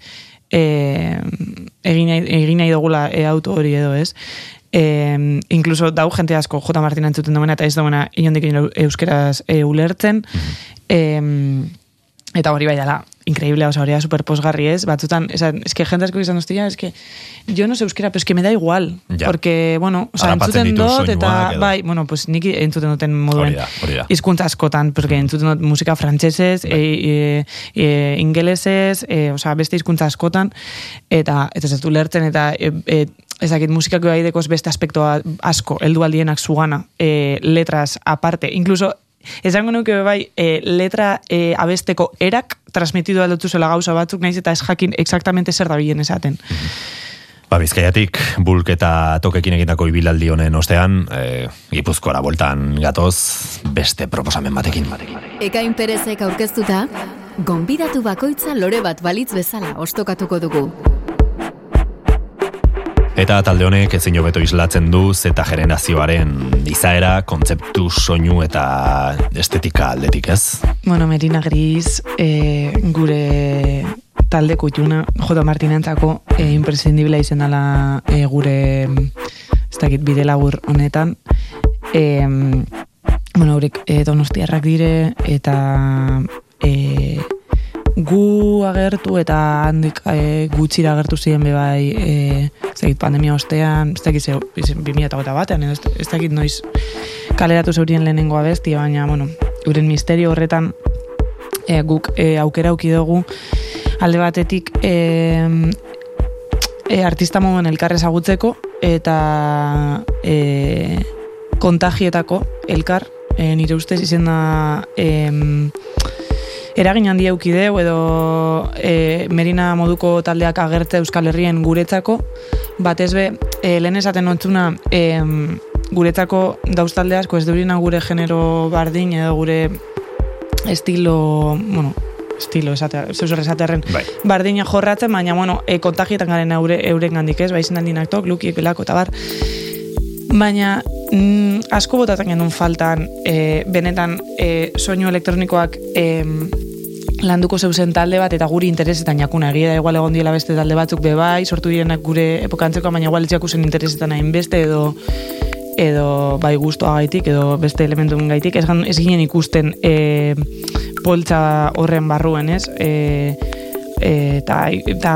e, egin, nahi, egin nahi dugula e, auto hori edo ez E, incluso dau jente asko J. Martina entzuten duena eta ez duena inondik euskeraz e, ulertzen. E, eta hori bai dela increíble, o sea, hori da super posgarri ez, batzutan, esan, es que jente asko izan hostia, es que yo no sé euskera, pero es que me da igual, Ja. porque, bueno, o sea, entzuten dut, eta, bai, bueno, pues nik entzuten duten moduen hizkuntza askotan, porque entzuten dut musika frantsesez, e, e, e, ingelesez, e, o sea, beste hizkuntza askotan, eta, eta ez lertzen, eta, e, e, ezakit musikako aidekoz beste aspektoa asko, heldu aldienak zugana, e, letras aparte, incluso Esango nuke bai, e, letra e, abesteko erak transmitidu aldotu zela gauza batzuk, naiz eta ez jakin exactamente zer da bilen esaten. Ba, bizkaiatik, bulk eta tokekin egindako ibilaldi honen ostean, e, gipuzkoara bueltan gatoz, beste proposamen batekin. Ekain Perezek aurkeztuta, gonbidatu bakoitza lore bat balitz bezala ostokatuko dugu. Eta talde honek ezin hobeto islatzen du zeta generazioaren izaera, kontzeptu, soinu eta estetika aldetik ez? Bueno, Merina Gris, e, gure talde kutxuna, J. Martinentzako e, imprescindiblea izen dela e, gure ez dakit bide labur honetan. E, bueno, haurek e, donostiarrak dire eta e, gu agertu eta handik e, gutxira agertu ziren be bai e, ez pandemia ostean, ez dakit ze, 2008 batean, ez, ez dakit noiz kaleratu zeurien lehenengo abestia, baina, bueno, euren misterio horretan e, guk e, aukera auki dugu. Alde batetik e, e, artista moduan elkar ezagutzeko eta e, kontagietako elkar e, nire ustez izen da em, eragin handia euki deu edo e, Merina moduko taldeak agertze Euskal Herrien guretzako batez be e, lehen esaten ontzuna em, guretzako dauz talde asko ez deurina gure genero bardin edo gure estilo, bueno, estilo esatea, zeus esatearen Bai. bardina jorratzen, baina, bueno, e, kontagietan garen eure, euren gandik ez, baizen handinak tok, lukiek, belako, eta bar. Baina, mm, asko botatzen genuen faltan, e, benetan, e, soinu elektronikoak e, landuko zeuzen talde bat, eta guri interesetan jakuna, egia da igual egon diela beste talde batzuk be bai, sortu direnak gure epokantzeko, baina igual etxakusen interesetan hainbeste, edo edo bai gustoagaitik edo beste elementuen gaitik ez, ez ginen ikusten e, poltsa horren barruen, ez? E, e, eta, eta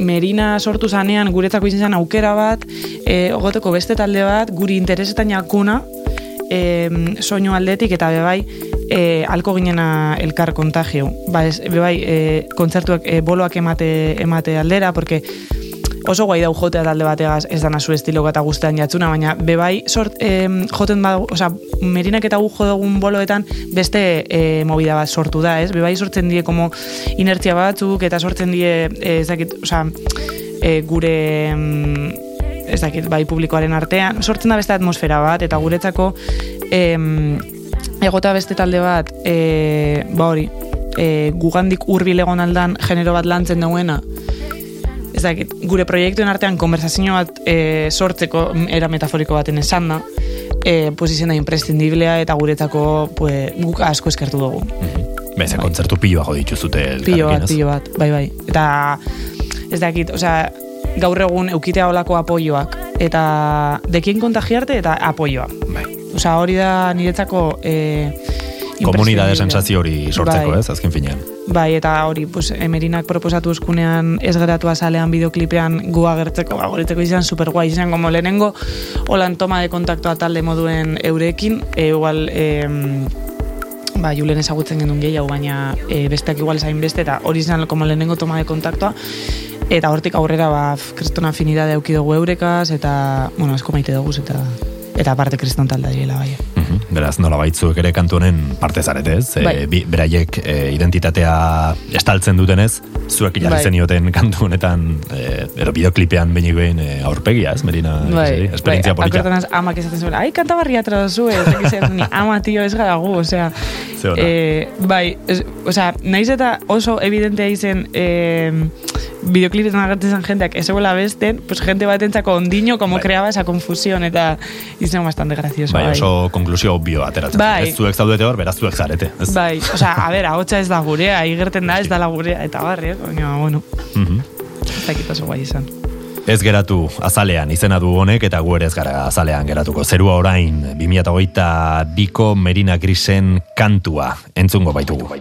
Merina sortu zanean guretzako izan zen aukera bat, e, ogoteko beste talde bat, guri interesetan jakuna, e, soinu aldetik eta bebai e, alko ginena elkar kontagio. Ba, ez, bebai e, kontzertuak e, boloak emate, emate aldera, porque oso guai dau jotea talde bategaz ez dana zu estiloko eta guztean jatzuna, baina bebai sort, em, joten badu, osea, merinak eta gu jo dugun boloetan beste e, movida bat sortu da, ez? Bebai sortzen die como inertzia batzuk eta sortzen die, e, ez dakit, osea, e, gure em, ez dakit, bai publikoaren artean, sortzen da beste atmosfera bat, eta guretzako em, egota beste talde bat, e, ba hori, e, gugandik hurbil egon aldan genero bat lantzen duena, dakit, gure proiektuen artean konversazio bat e, sortzeko era metaforiko baten esan da, e, pues izen da imprescindiblea eta guretzako pues, guk asko eskertu dugu. Beze, kontzertu piloago dituzute Pilo bat, pilo bat, bai, bai. Eta ez dakit, osea, gaur egun eukitea olako apoioak. Eta dekien kontagiarte eta apoioa. Bai. Osea, hori da niretzako e, Komunidade sensazio hori sortzeko, Bai. ez, azken finean. Bai, eta hori, pues, emerinak proposatu eskunean ez geratu azalean bideoklipean gu agertzeko, ba, izan super guai, izan como lehenengo, holan toma de kontaktoa talde moduen eurekin, e, igual, e, ba, julen ezagutzen genuen gehiago, baina e, besteak igual ezain beste, eta hori izan como lehenengo toma de kontaktoa, eta hortik aurrera, ba, f- kriston afinidade auki dugu eurekaz, eta, bueno, asko maite dugu, eta, eta aparte kriston talde dira, bai. Mhm. Beraz, nola baitzuek ere kantu honen parte zarete, ez? Bai. E, bi- beraiek e, identitatea estaltzen dutenez, zuek jarri Bai. zenioten kantu honetan, e, ero bideoklipean behinik behin e, aurpegia, ez? Merina, Bai, esperientzia bai, polita. amak esaten zuen, ai, kanta barri atrazu, ez ni ama, tio, ez gara gu, osea, eh, bai, ez, osea, naiz eta oso evidentea izen eh, videoclipetan agertzen zen jenteak ez besten, pues gente batentzako ondino, como Bai. creaba esa confusión, eta izen bastante gracioso, Bai, bai. oso konklusio obvio ateratzen. Bai. Ez zuek zaudete hor, beraz zuek zarete. Ez? Bai, osea, a ber, ahotsa ez da gurea, igerten da ez da la gurea, eta barri, eh, baina, bueno, Mhm. ez dakit oso guai izan. Ez geratu azalean izena du honek eta gu ere ez gara azalean geratuko. Zerua orain 2008 biko Merina Grisen kantua entzungo baitugu. Ei,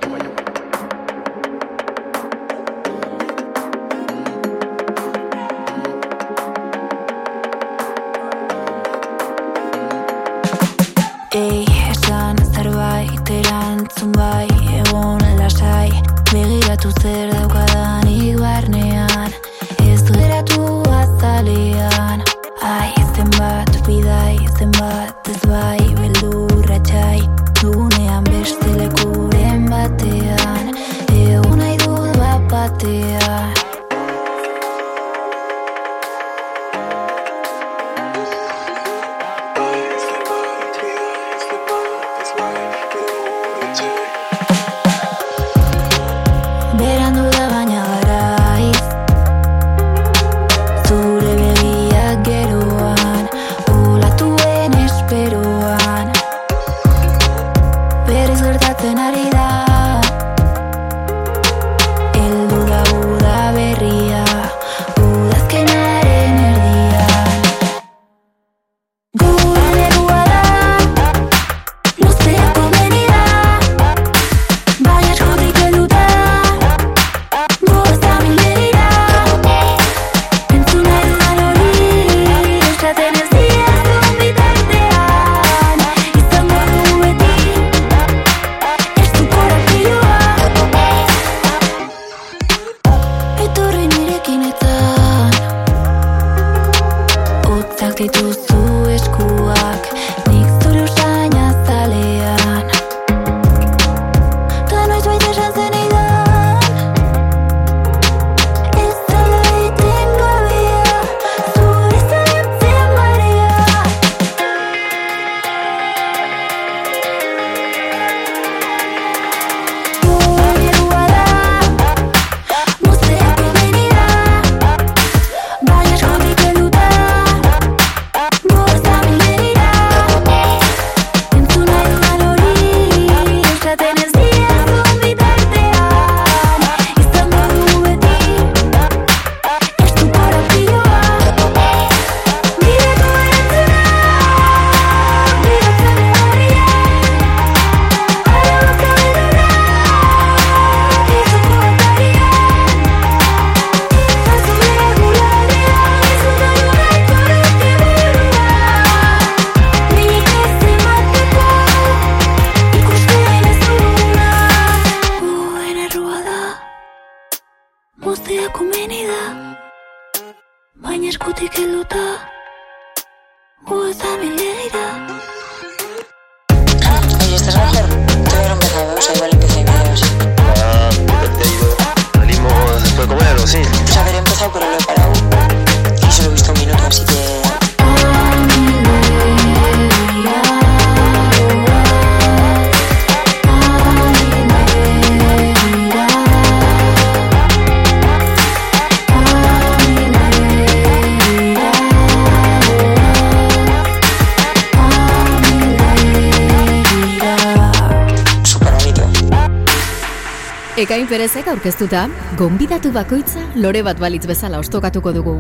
aurkeztuta, gonbidatu bakoitza lore bat balitz bezala ostokatuko dugu.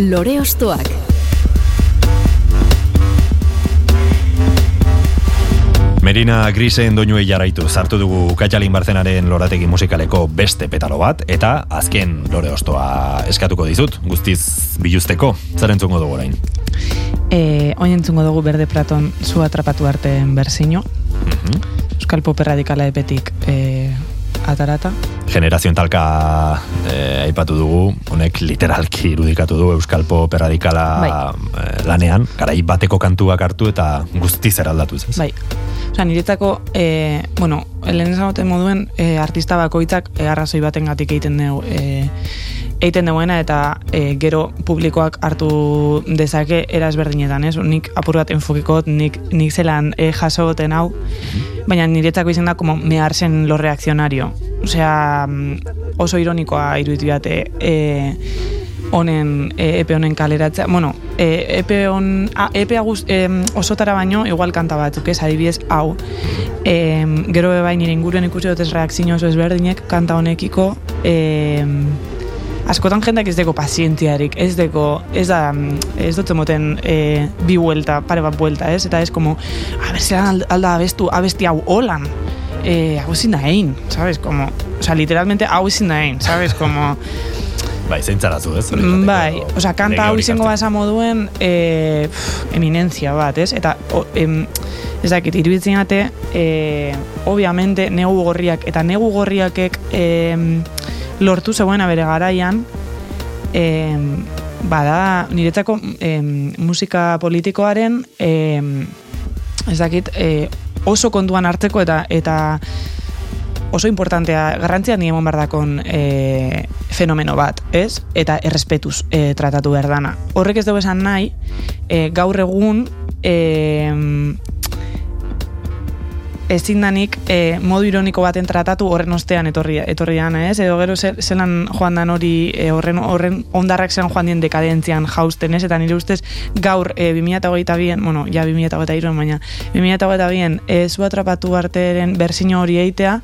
Lore ostoak. Merina Grisen doinuei jarraitu zartu dugu Katxalin Barzenaren lorategi musikaleko beste petalo bat, eta azken lore ostoa eskatuko dizut, guztiz biluzteko, zer entzungo dugu orain. E, oin entzungo dugu berde praton zu atrapatu arteen berzino. Euskal Pop Radikala epetik e, atarata. Generazioen talka eh, aipatu dugu, honek literalki irudikatu du Euskal Pop erradikala Bai. eh, lanean, garai bateko kantuak hartu eta guztiz eraldatuz, ez? Bai. Osa, niretzako, e, bueno, lehen esan moduen, e, artista bakoitzak e, arrazoi baten gatik egiten dugu, e, egiten duena eta e, gero publikoak hartu dezake era ezberdinetan, ez? Nik apur bat enfokikot, nik, nik zelan e, jasoten hau, baina niretzako izan da como meharsen lo reakzionario. Osea, mm, oso ironikoa iruditu date, e, honen e, epe honen kaleratzea. Bueno, e, epe hon a, epe aguz, e, osotara baino igual kanta batzuk, ez adibidez hau. E, gero be bai nire inguruen ikusi dut ez reakzio oso ezberdinek kanta honekiko e, askotan jendak ez deko pazientziarik, ez deko, ez da, mm, ez dut moten e, bi vuelta, pare bat vuelta, ez? Eta ez como, a ver, zelan alda abestu, abesti hau holan, e, hau ezin da egin, sabes? Como, o sea, literalmente hau ezin da egin, sabes? Como, Bai, zeintzarazu, ez? Mm, Bai, osea, kanta lege hau izango basa moduen e, pff, eminentzia bat, ez? Eta, o, em, ez dakit, iruditzen ate, e, obviamente, negu gorriak, eta negu gorriakek em, lortu zegoena bere garaian, em, bada, niretzako em, musika politikoaren, em, ez dakit, e, oso kontuan hartzeko eta eta oso importantea, garrantzia ni emon bardakon e, fenomeno bat, ez? Eta errespetuz e, tratatu behar dana. Horrek ez dugu esan nahi, e, gaur egun e, ezin danik e, modu ironiko baten tratatu horren ostean etorri, etorri dana, ez? Edo gero zelan joan dan hori e, horren, horren ondarrak zelan joan dien dekadentzian jausten, ez? Eta nire ustez gaur e, 2008 bien, bueno, ja 2008 iruan, baina 2008 bien, e, zu atrapatu arteren berzino hori eitea,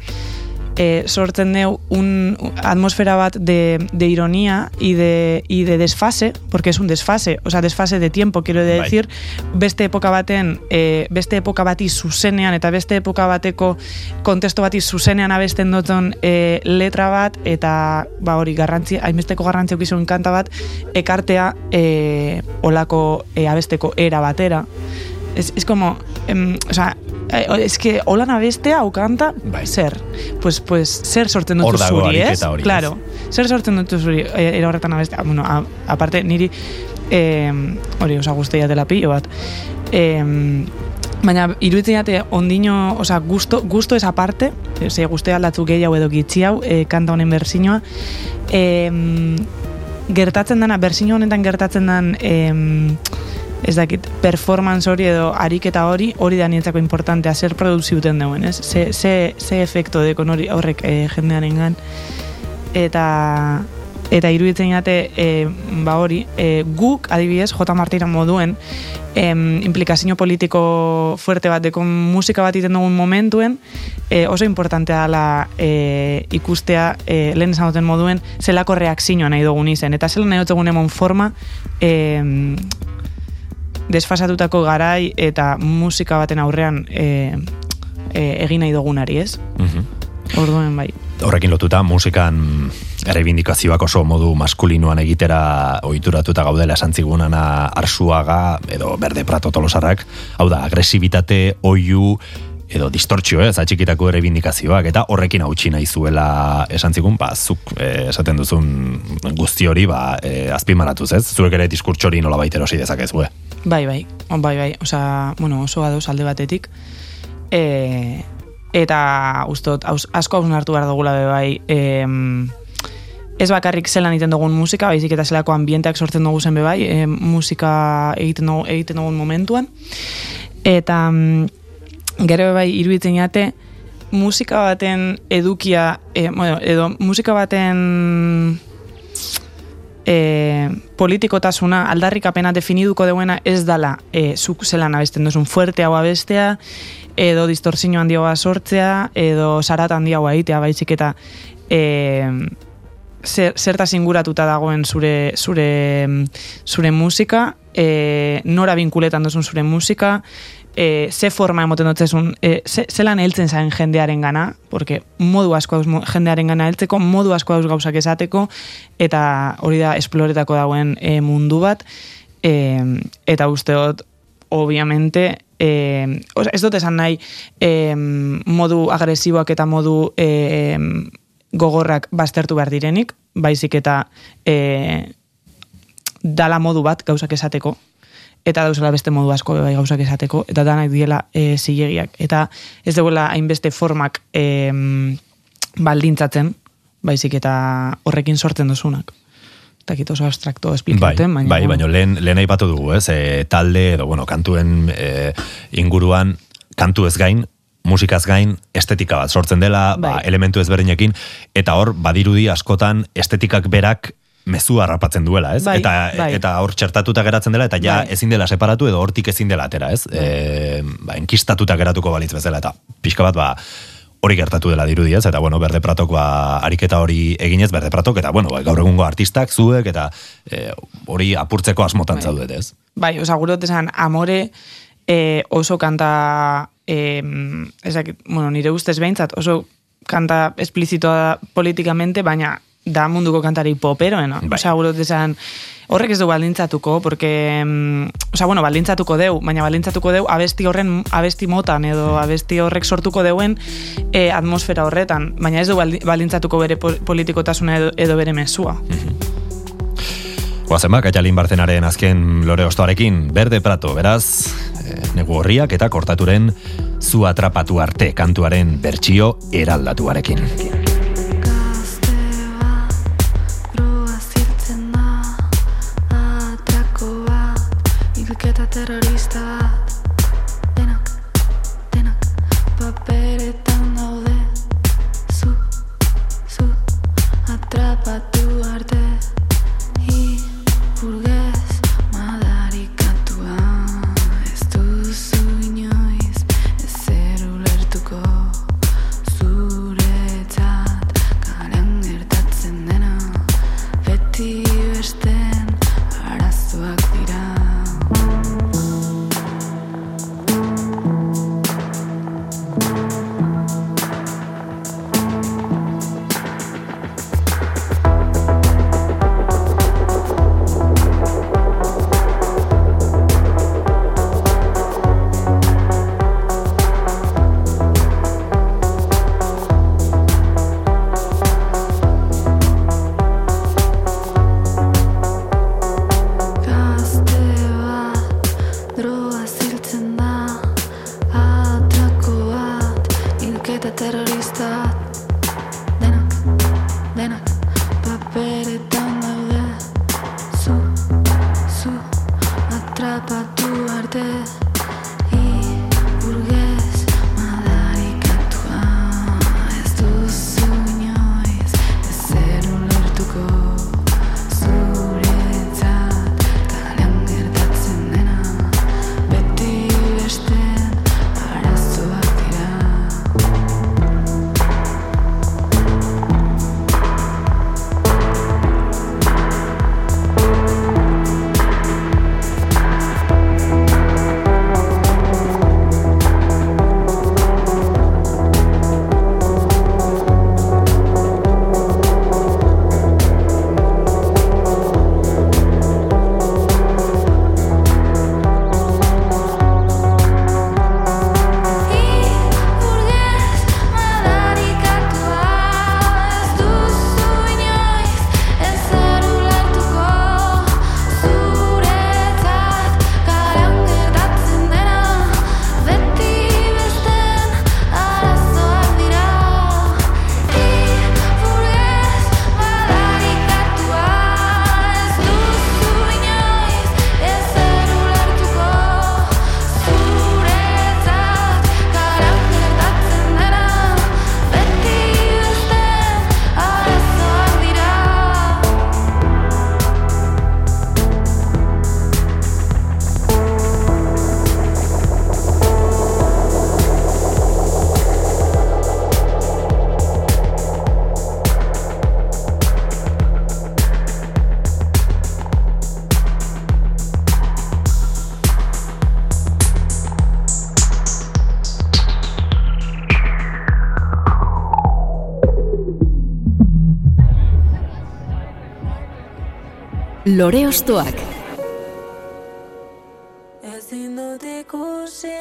eh, sortzen deu un atmósfera bat de, de ironía y de, y de desfase, porque es un desfase, o sea, desfase de tiempo, quiero Bai. decir, beste epoka baten, eh, beste epoka bati zuzenean, eta beste epoka bateko kontesto bati zuzenean abesten dutzen eh, letra bat, eta ba hori garrantzi, hainbesteko garrantzi okizun kanta bat, ekartea eh, olako eh, abesteko era batera. Es, es como, em, o sea, eh, es que holan abestea o kanta, Bai. zer? Pues, pues zer sortzen dutu Hor dago zuri, ez? ariketa hori? Claro, zer sortzen dutu zuri, eh, era horretan abestea. Bueno, a, aparte, niri, eh, hori, osa, guztia dela pilo bat. Eh, Baina, iruditzen jate, ondino, oza, gusto, gusto esa parte, ze guzti aldatzu gehiago edo gitzi hau, e, kanta honen berzinoa, e, gertatzen dana, berzino honetan gertatzen dan, e, ez dakit, performance hori edo ariketa hori, hori da niretzako importantea, zer produziuten duen, ez? Ze, ze, ze efekto dekon hori horrek e, jendearen Eta, eta iruditzen jate, e, ba hori, e, guk, adibidez, J. Martira moduen, em, implikazio politiko fuerte bat dekon musika bat iten dugun momentuen, e, oso importantea dela e, ikustea e, lehen esan duten moduen zelako reakzioa nahi dugun izen. Eta zelan nahi dugun emon forma e, desfasatutako garai eta musika baten aurrean e, e, egin nahi dugunari, ez? Mhm. Orduen bai. Horrekin lotuta, musikan errebindikazioak oso modu maskulinoan egitera ohituratuta gaudela esan zigunana arsuaga edo berde prato tolosarrak, hau da, agresibitate, oiu, edo distortzio, ez, atxikitako errebindikazioak, eta horrekin hautsi nahi zuela esan zigun, ba, zuk eh, esaten duzun guzti hori, ba, eh, azpimaratuz, ez? Zuek ere diskurtso hori nola baitero erosi dezakezue. Bai, bai, on, bai, bai, osea, bueno, oso ados alde batetik. E, eta ustot, aus, asko hausnartu behar dugula be bai, em, ez bakarrik zelan egiten dugun musika, baizik eta zelako ambienteak sortzen dugu zen be bai, em, musika egiten dugu, egiten dugun momentuan. Eta gero bai iruditzen jate, musika baten edukia, e, bueno, edo musika baten e, politikotasuna aldarrikapena definiduko deuena ez dala e, zuk zelan abesten duzun fuerte hau abestea, edo distorsio handiagoa sortzea, edo sarat handiagoa egitea baizik eta e, zer, zertaz inguratuta dagoen zure, zure, zure musika, e, nora binkuletan duzun zure musika, e, ze forma emoten dutzezun, e, ze, zelan heltzen zaren jendearen gana, porque modu asko dauz mo- jendearen gana heltzeko, modu asko dauz gauzak esateko, eta hori da esploretako dagoen e, mundu bat, e, eta usteot, obviamente, eh, oza, ez dut esan nahi eh, modu agresiboak eta modu eh, gogorrak baztertu behar direnik, baizik eta e, dala modu bat gauzak esateko, eta dauzela beste modu asko bai gauzak esateko, eta danak diela e, zilegiak. Eta ez duela hainbeste formak e, baldintzatzen, baizik eta horrekin sortzen duzunak. Eta oso abstrakto Bai, esplikatzen, baina... bai, baina lehen, lehen aipatu dugu, ez? E, talde edo, bueno, kantuen e, inguruan, kantu ez gain, musikaz gain, estetika bat sortzen dela, ba, Bai. elementu ezberdinekin, eta hor, badirudi askotan, estetikak berak mezu harrapatzen duela, ez? Bai, eta, bai. eta hor txertatuta geratzen dela, eta ja Bai. ezin dela separatu edo hortik ezin dela atera, ez? E, ba, enkistatuta geratuko balitz bezala, eta pixka bat, ba, hori gertatu dela dirudi, ez? Eta, bueno, Berde Pratok, ba, ariketa hori eginez, Berde Pratok, eta, bueno, ba, gaur egungo artistak, zuek, eta e, hori apurtzeko asmotan Bai. zaudet, ez? Bai, oza, gure dut esan, amore eh, oso kanta, eh, ezak, bueno, nire ustez behintzat, oso kanta esplizitoa politikamente, baina da munduko kantari poperoena. Bai. Osa, esan, horrek ez du baldintzatuko, porque, mm, osa, bueno, baldintzatuko deu, baina baldintzatuko deu abesti horren, abesti motan, edo abesti horrek sortuko deuen eh, atmosfera horretan, baina ez du baldi- baldintzatuko bere pol- politikotasuna edo, edo bere mesua. Guazen ba, Kaitalin Barzenaren azken lore ostoarekin, Berde Prato, beraz, e, negu horriak eta kortaturen zu atrapatu arte kantuaren bertsio eraldatuarekin. Lore Ostoak. Ezin dut ikusi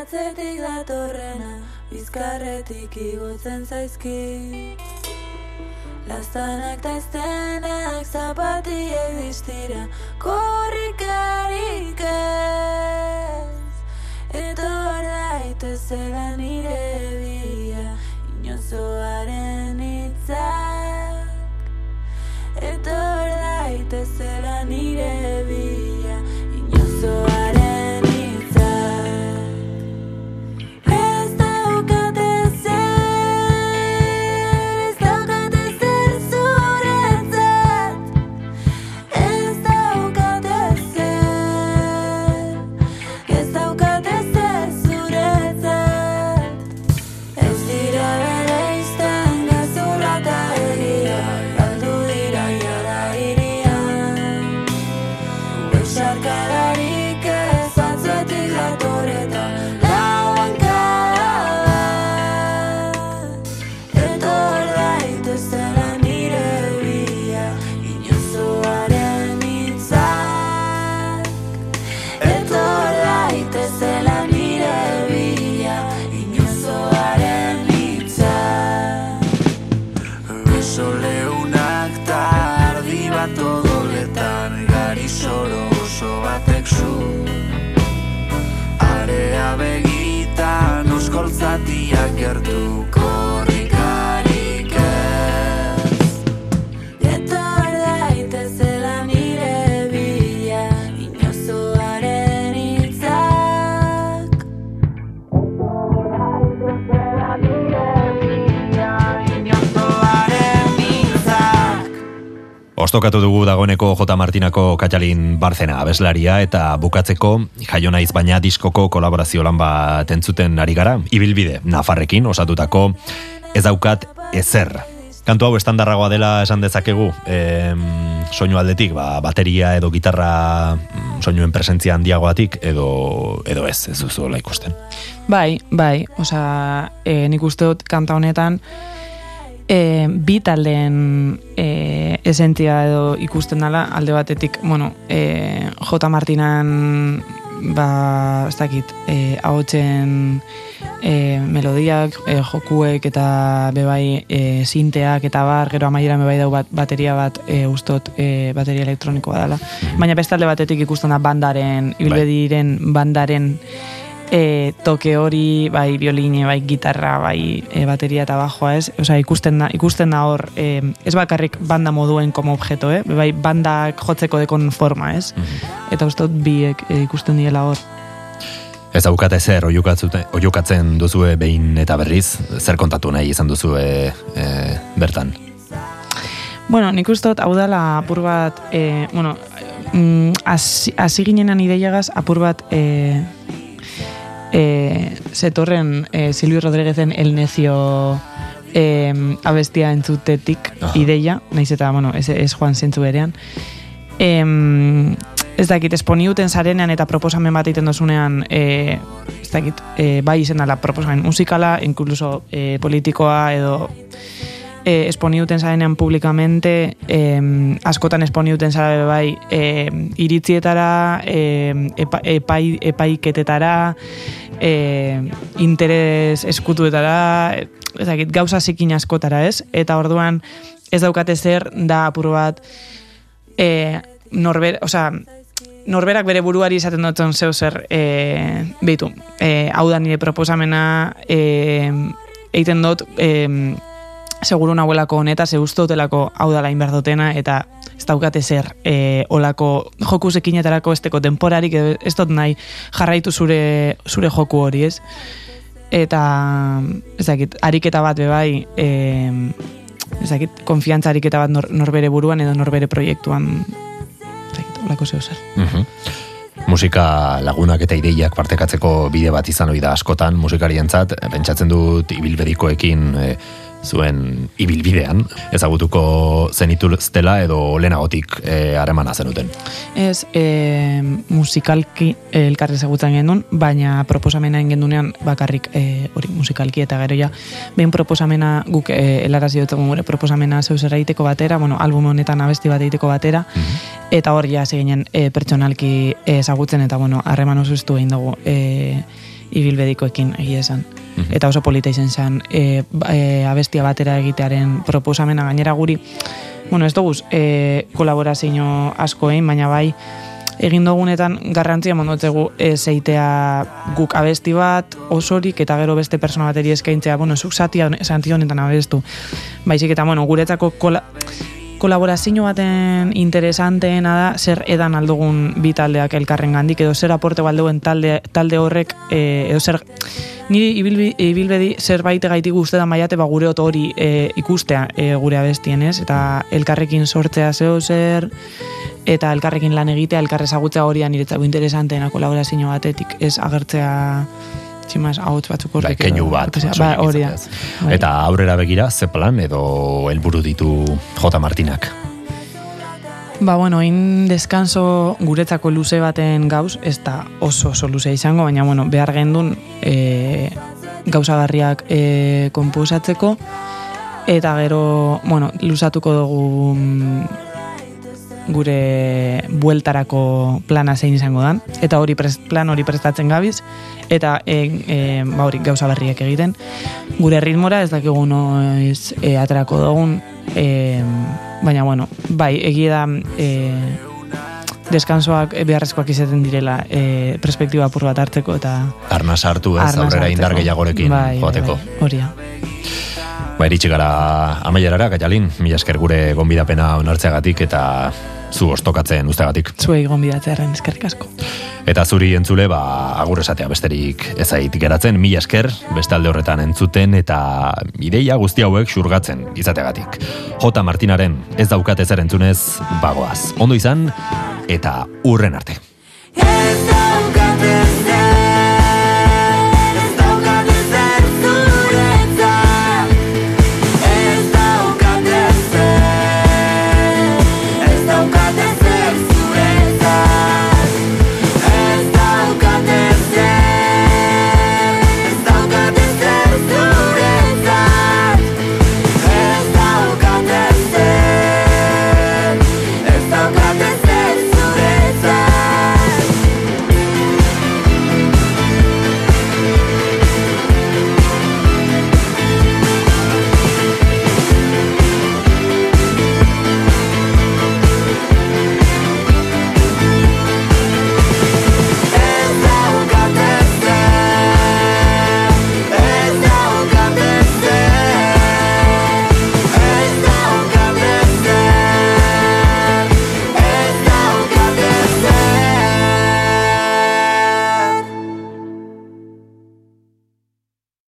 atzetik datorrena Bizkarretik igotzen zaizki Laztanak ta eztenak zapatiek distira Korrikarik ez Etor daitezela show. Ostokatu dugu dagoeneko J. Martinako Katalin Barzena abeslaria eta bukatzeko jaio naiz baina diskoko kolaborazio lan bat entzuten ari gara, ibilbide Nafarrekin osatutako ez daukat ezer. Kantu hau estandarragoa dela esan dezakegu, em, soinu aldetik, ba, bateria edo gitarra mm, soinuen presentzia handiagoatik edo edo ez, ez duzuela ikusten. Bai, bai, osea, e, nik uste dut kanta honetan e, bi taldeen e, esentzia edo ikusten dela alde batetik, bueno, e, J. Martinan ba, ez dakit, e, ahotsen e, melodiak, e, jokuek eta bebai e, sinteak eta bar, gero amaiera bebai dau bat, bateria bat e, ustot e, bateria elektronikoa dela. Baina beste alde batetik ikusten da bandaren, ibilbediren bandaren e, toke hori, bai violine, bai gitarra, bai e, bateria eta bajoa ez, osea ikusten da, ikusten da hor, e, ez bakarrik banda moduen como objeto, eh? bai bandak jotzeko dekon forma, ez? Eta uste dut biek e, ikusten diela hor. Ez daukate zer oiukatzute- oiukatzen duzue behin eta berriz, zer kontatu nahi izan duzue e, bertan. Bueno, nik uste dut hau dela apur bat, e, bueno, mm, hasi hasi ginenan ideiagaz apur bat e, e, zetorren e, Silvio Rodríguezen El Necio e, abestia entzutetik Aha. ideia, naiz eta, bueno, ez, ez joan zentzu berean. Em, ez dakit, esponiuten zarenean eta proposamen bat egiten dozunean, e, ez dakit, e, bai izen dela proposamen musikala, inkluso e, politikoa edo e, esponiuten zarenean publikamente, e, askotan esponiuten zara bai e, iritzietara, e, epa, epai, epaiketetara, e, interes eskutuetara, ez dakit, gauza zikin askotara, ez? Eta orduan ez daukate zer da apur bat e, norber, osea, norberak bere buruari izaten dutzen zeu zer e, beitu, e, hau da nire proposamena e, egiten dut e, seguru nahuelako honeta ze uste dutelako hau da lain behar dutena eta ez daukate zer e, olako joku zekinetarako esteko temporarik ez dut nahi jarraitu zure, zure joku hori ez? Eta ez dakit, ariketa bat bebai e, ez dakit, konfiantza ariketa bat nor, norbere buruan edo norbere proiektuan ez dakit, olako zeo zer. Mhm. Musika lagunak eta ideiak partekatzeko bide bat izan ohi da askotan musikarientzat, pentsatzen dut ibilbedikoekin e, zuen ibilbidean ezagutuko zenituztela edo lehenagotik e, harremana zenuten. Ez, e, musikalki e, elkarri ezagutzen genuen, baina proposamena egin genunean bakarrik e, hori musikalki eta gero ja, behin proposamena guk e, elarazi dut gure proposamena zeu zer egiteko batera, bueno, album honetan abesti bat egiteko batera, eta hor ja ginen e, pertsonalki ezagutzen eta bueno, harreman oso egin dugu e, ibilbedikoekin egia esan. Eta oso polita izan zen e, ba- e, abestia batera egitearen proposamena. Gainera guri, bueno, ez dugu e, kolaborazio asko egin, baina bai, egin dugunetan garrantzia mondotzegu e, zeitea guk abesti bat osorik eta gero beste persona bateri eskaintzea, bueno, zuk zati honetan abestu. Baizik eta, bueno, guretzako kola, kolaborazio baten interesanteena da zer edan aldugun bi taldeak elkarren gandik edo zer aporte baldeuen talde, talde horrek e, edo zer niri ibilbi, ibilbedi zerbait gaitik guztetan maiate ba gure oto hori e, ikustea e, gure abestien ez? Eta elkarrekin sortzea zeo zer eta elkarrekin lan egitea elkar ezagutzea hori niretzako interesanteena kolaborazio batetik ez? Agertzea tximaz, ahots batzuk Bai, horrek. keinu edo, bat. Ba, hori da. Bai. Eta aurrera begira, ze plan edo helburu ditu J. Martinak. Ba, bueno, in deskanso guretzako luze baten gauz, ez da oso oso luze izango, baina, bueno, behar gendun e, gauzagarriak e, komposatzeko, eta gero, bueno, luzatuko dugu mm, gure bueltarako plana zein izango dan, eta hori prest, plan hori prestatzen gabiz, eta e, e, ba hori gauza berriak egiten. Gure ritmora ez dakigu noiz e, aterako dugun, e, baina bueno, bai, egia da e, deskansoak beharrezkoak izaten direla e, perspektiba apur bat hartzeko eta Arna sartu ez, arnas aurrera indar gehiagorekin bai, joateko. Bai, bai, hori da. Ba, iritsi gara amaierara, Gaialin, mila esker gure gonbidapena onartzeagatik eta zu ostokatzen ustegatik. Zuei gonbidatzearen eskerrik asko. Eta zuri entzule, ba, agur esatea besterik ezait geratzen, mila esker, beste alde horretan entzuten eta ideia guzti hauek xurgatzen izateagatik. J. Martinaren ez daukat ezer entzunez, bagoaz. Ondo izan, eta urren arte. Ez da